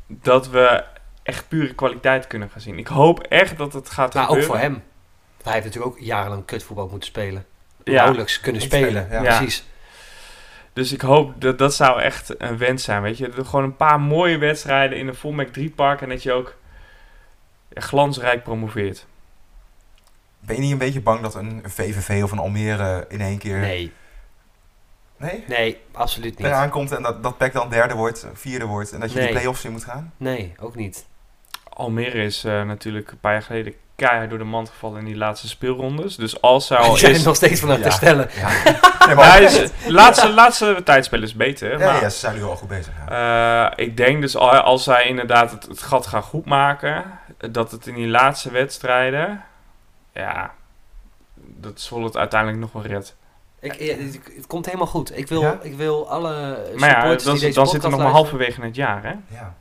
dat we echt pure kwaliteit kunnen gaan zien. Ik hoop echt dat het gaat Maar ook gebeuren. voor hem. Hij heeft natuurlijk ook jarenlang kutvoetbal moeten spelen. Ja. Nauwelijks kunnen spelen. ja. Precies. Dus ik hoop dat dat zou echt een wens zijn, weet je. Gewoon een paar mooie wedstrijden in een Volmac 3 park en dat je ook ja, glansrijk promoveert. Ben je niet een beetje bang dat een VVV of een Almere in één keer... Nee. Nee? Nee, absoluut niet. Eraan komt en dat, dat PEC dan derde wordt, vierde wordt en dat je Nee. de play-offs in moet gaan? Nee, ook niet. Almere is eh, natuurlijk een paar jaar geleden keihard door de mand gevallen in die laatste speelrondes. Dus als zij al is... er nog steeds van aan het Ja. Ja. Nee, maar is, laatste, laatste tijdspel is beter. Ja, maar, ja, ze zijn nu al goed bezig. Eh, ik denk dus al- als zij inderdaad het, het gat gaan goedmaken, dat het in die laatste wedstrijden, ja, dat Zwolle het uiteindelijk nog wel redt. Ik, ja, het, het komt helemaal goed. Ik wil, Ja? ik wil alle Maar ja, supporters dan, die deze dan zitten we nog maar halverwege het jaar, hè? Ja.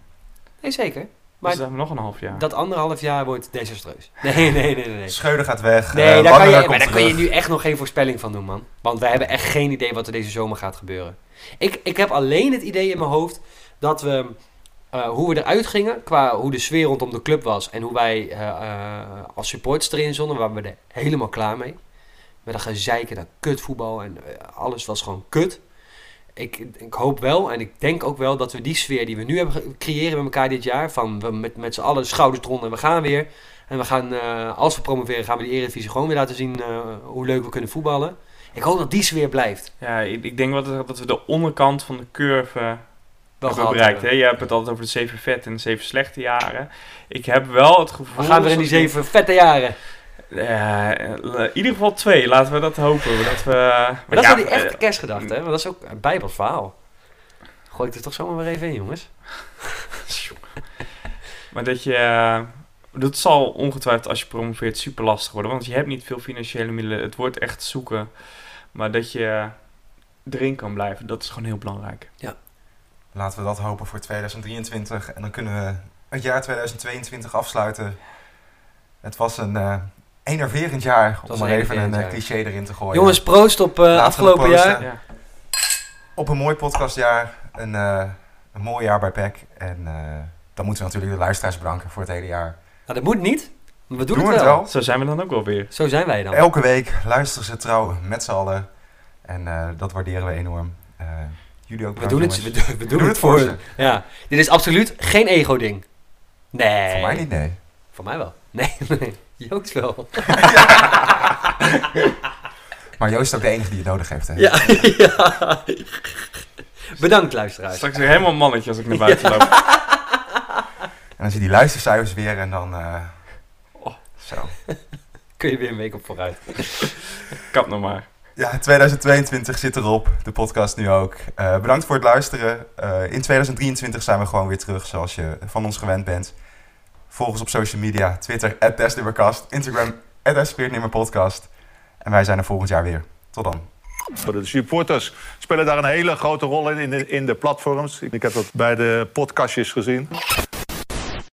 Nee, zeker. Maar dus dan nog een half jaar. dat anderhalf jaar wordt desastreus. Nee, nee, nee, nee. nee. Schreuder gaat weg. Nee, eh, daar, kan je, maar daar kun je nu echt nog geen voorspelling van doen, man. Want wij hebben echt geen idee wat er deze zomer gaat gebeuren. Ik, ik heb alleen het idee in mijn hoofd dat we, eh, hoe we eruit gingen, qua hoe de sfeer rondom de club was en hoe wij eh, eh, als supporters erin zonden, waren we er helemaal klaar mee. Met een gezeiken naar kutvoetbal en alles was gewoon kut. Ik, ik hoop wel en ik denk ook wel dat we die sfeer die we nu hebben creëren met elkaar dit jaar, van we met, met z'n allen schouders eronder en we gaan weer. En we gaan, eh, als we promoveren, gaan we die Eredivisie gewoon weer laten zien eh, hoe leuk we kunnen voetballen. Ik hoop dat die sfeer blijft. Ja, ik, ik denk wel dat, dat we de onderkant van de curve hebben gehad bereikt. Hè? Je hebt het altijd over de zeven vette en de zeven slechte jaren. Ik heb wel het gevoel... We gaan weer in die zeven vette jaren. Ja, in ieder geval twee. Laten we dat hopen. Dat we, Maar dat is ja, wel die echte eh, kerstgedachte, hè? Want dat is ook een bijbels verhaal. Gooi ik er toch zomaar weer even in, jongens. Maar dat je... eh, Dat zal ongetwijfeld als je promoveert super lastig worden. Want je hebt niet veel financiële middelen. Het wordt echt zoeken. Maar dat je erin kan blijven, dat is gewoon heel belangrijk. Laten we dat hopen voor 2023. En dan kunnen we het jaar 2022 afsluiten. Het was een eh enerverend jaar, om maar even een eh, jaar. cliché erin te gooien. Jongens, proost op eh, afgelopen jaar. Ja. Op een mooi podcastjaar. Een, eh, een mooi jaar bij PEC. En eh, dan moeten we natuurlijk de luisteraars bedanken voor het hele jaar. Nou, dat moet niet. Maar we doen, Doen het, we het wel. wel? Zo zijn we dan ook wel weer. Zo zijn wij dan. Elke week luisteren ze trouw met z'n allen. En eh, dat waarderen we enorm. Eh, jullie ook We doen, het, we, doen, we doen het voor ze. ze. Ja. Dit is absoluut geen ego-ding. Nee. Voor mij niet, nee. Voor mij wel. Nee, nee. Joost wel. Maar Joost is ook de enige die het nodig heeft. Hè? Ja, ja. Bedankt, luisteraars. Straks weer helemaal een mannetje als ik naar buiten loop. En dan zie je die luistercijfers weer en dan... eh, Oh. Zo. Kun je weer een week op vooruit. Kap nog maar. Ja, 2022 zit erop. De podcast nu ook. Eh, bedankt voor het luisteren. Eh, in 2023 zijn we gewoon weer terug zoals je van ons gewend bent. Volg ons op social media. Twitter, @testnummercast. Instagram, @speertnummerpodcast. En wij zijn er volgend jaar weer. Tot dan. De supporters spelen daar een hele grote rol in, in de, in de platforms. Ik heb dat bij de podcastjes gezien.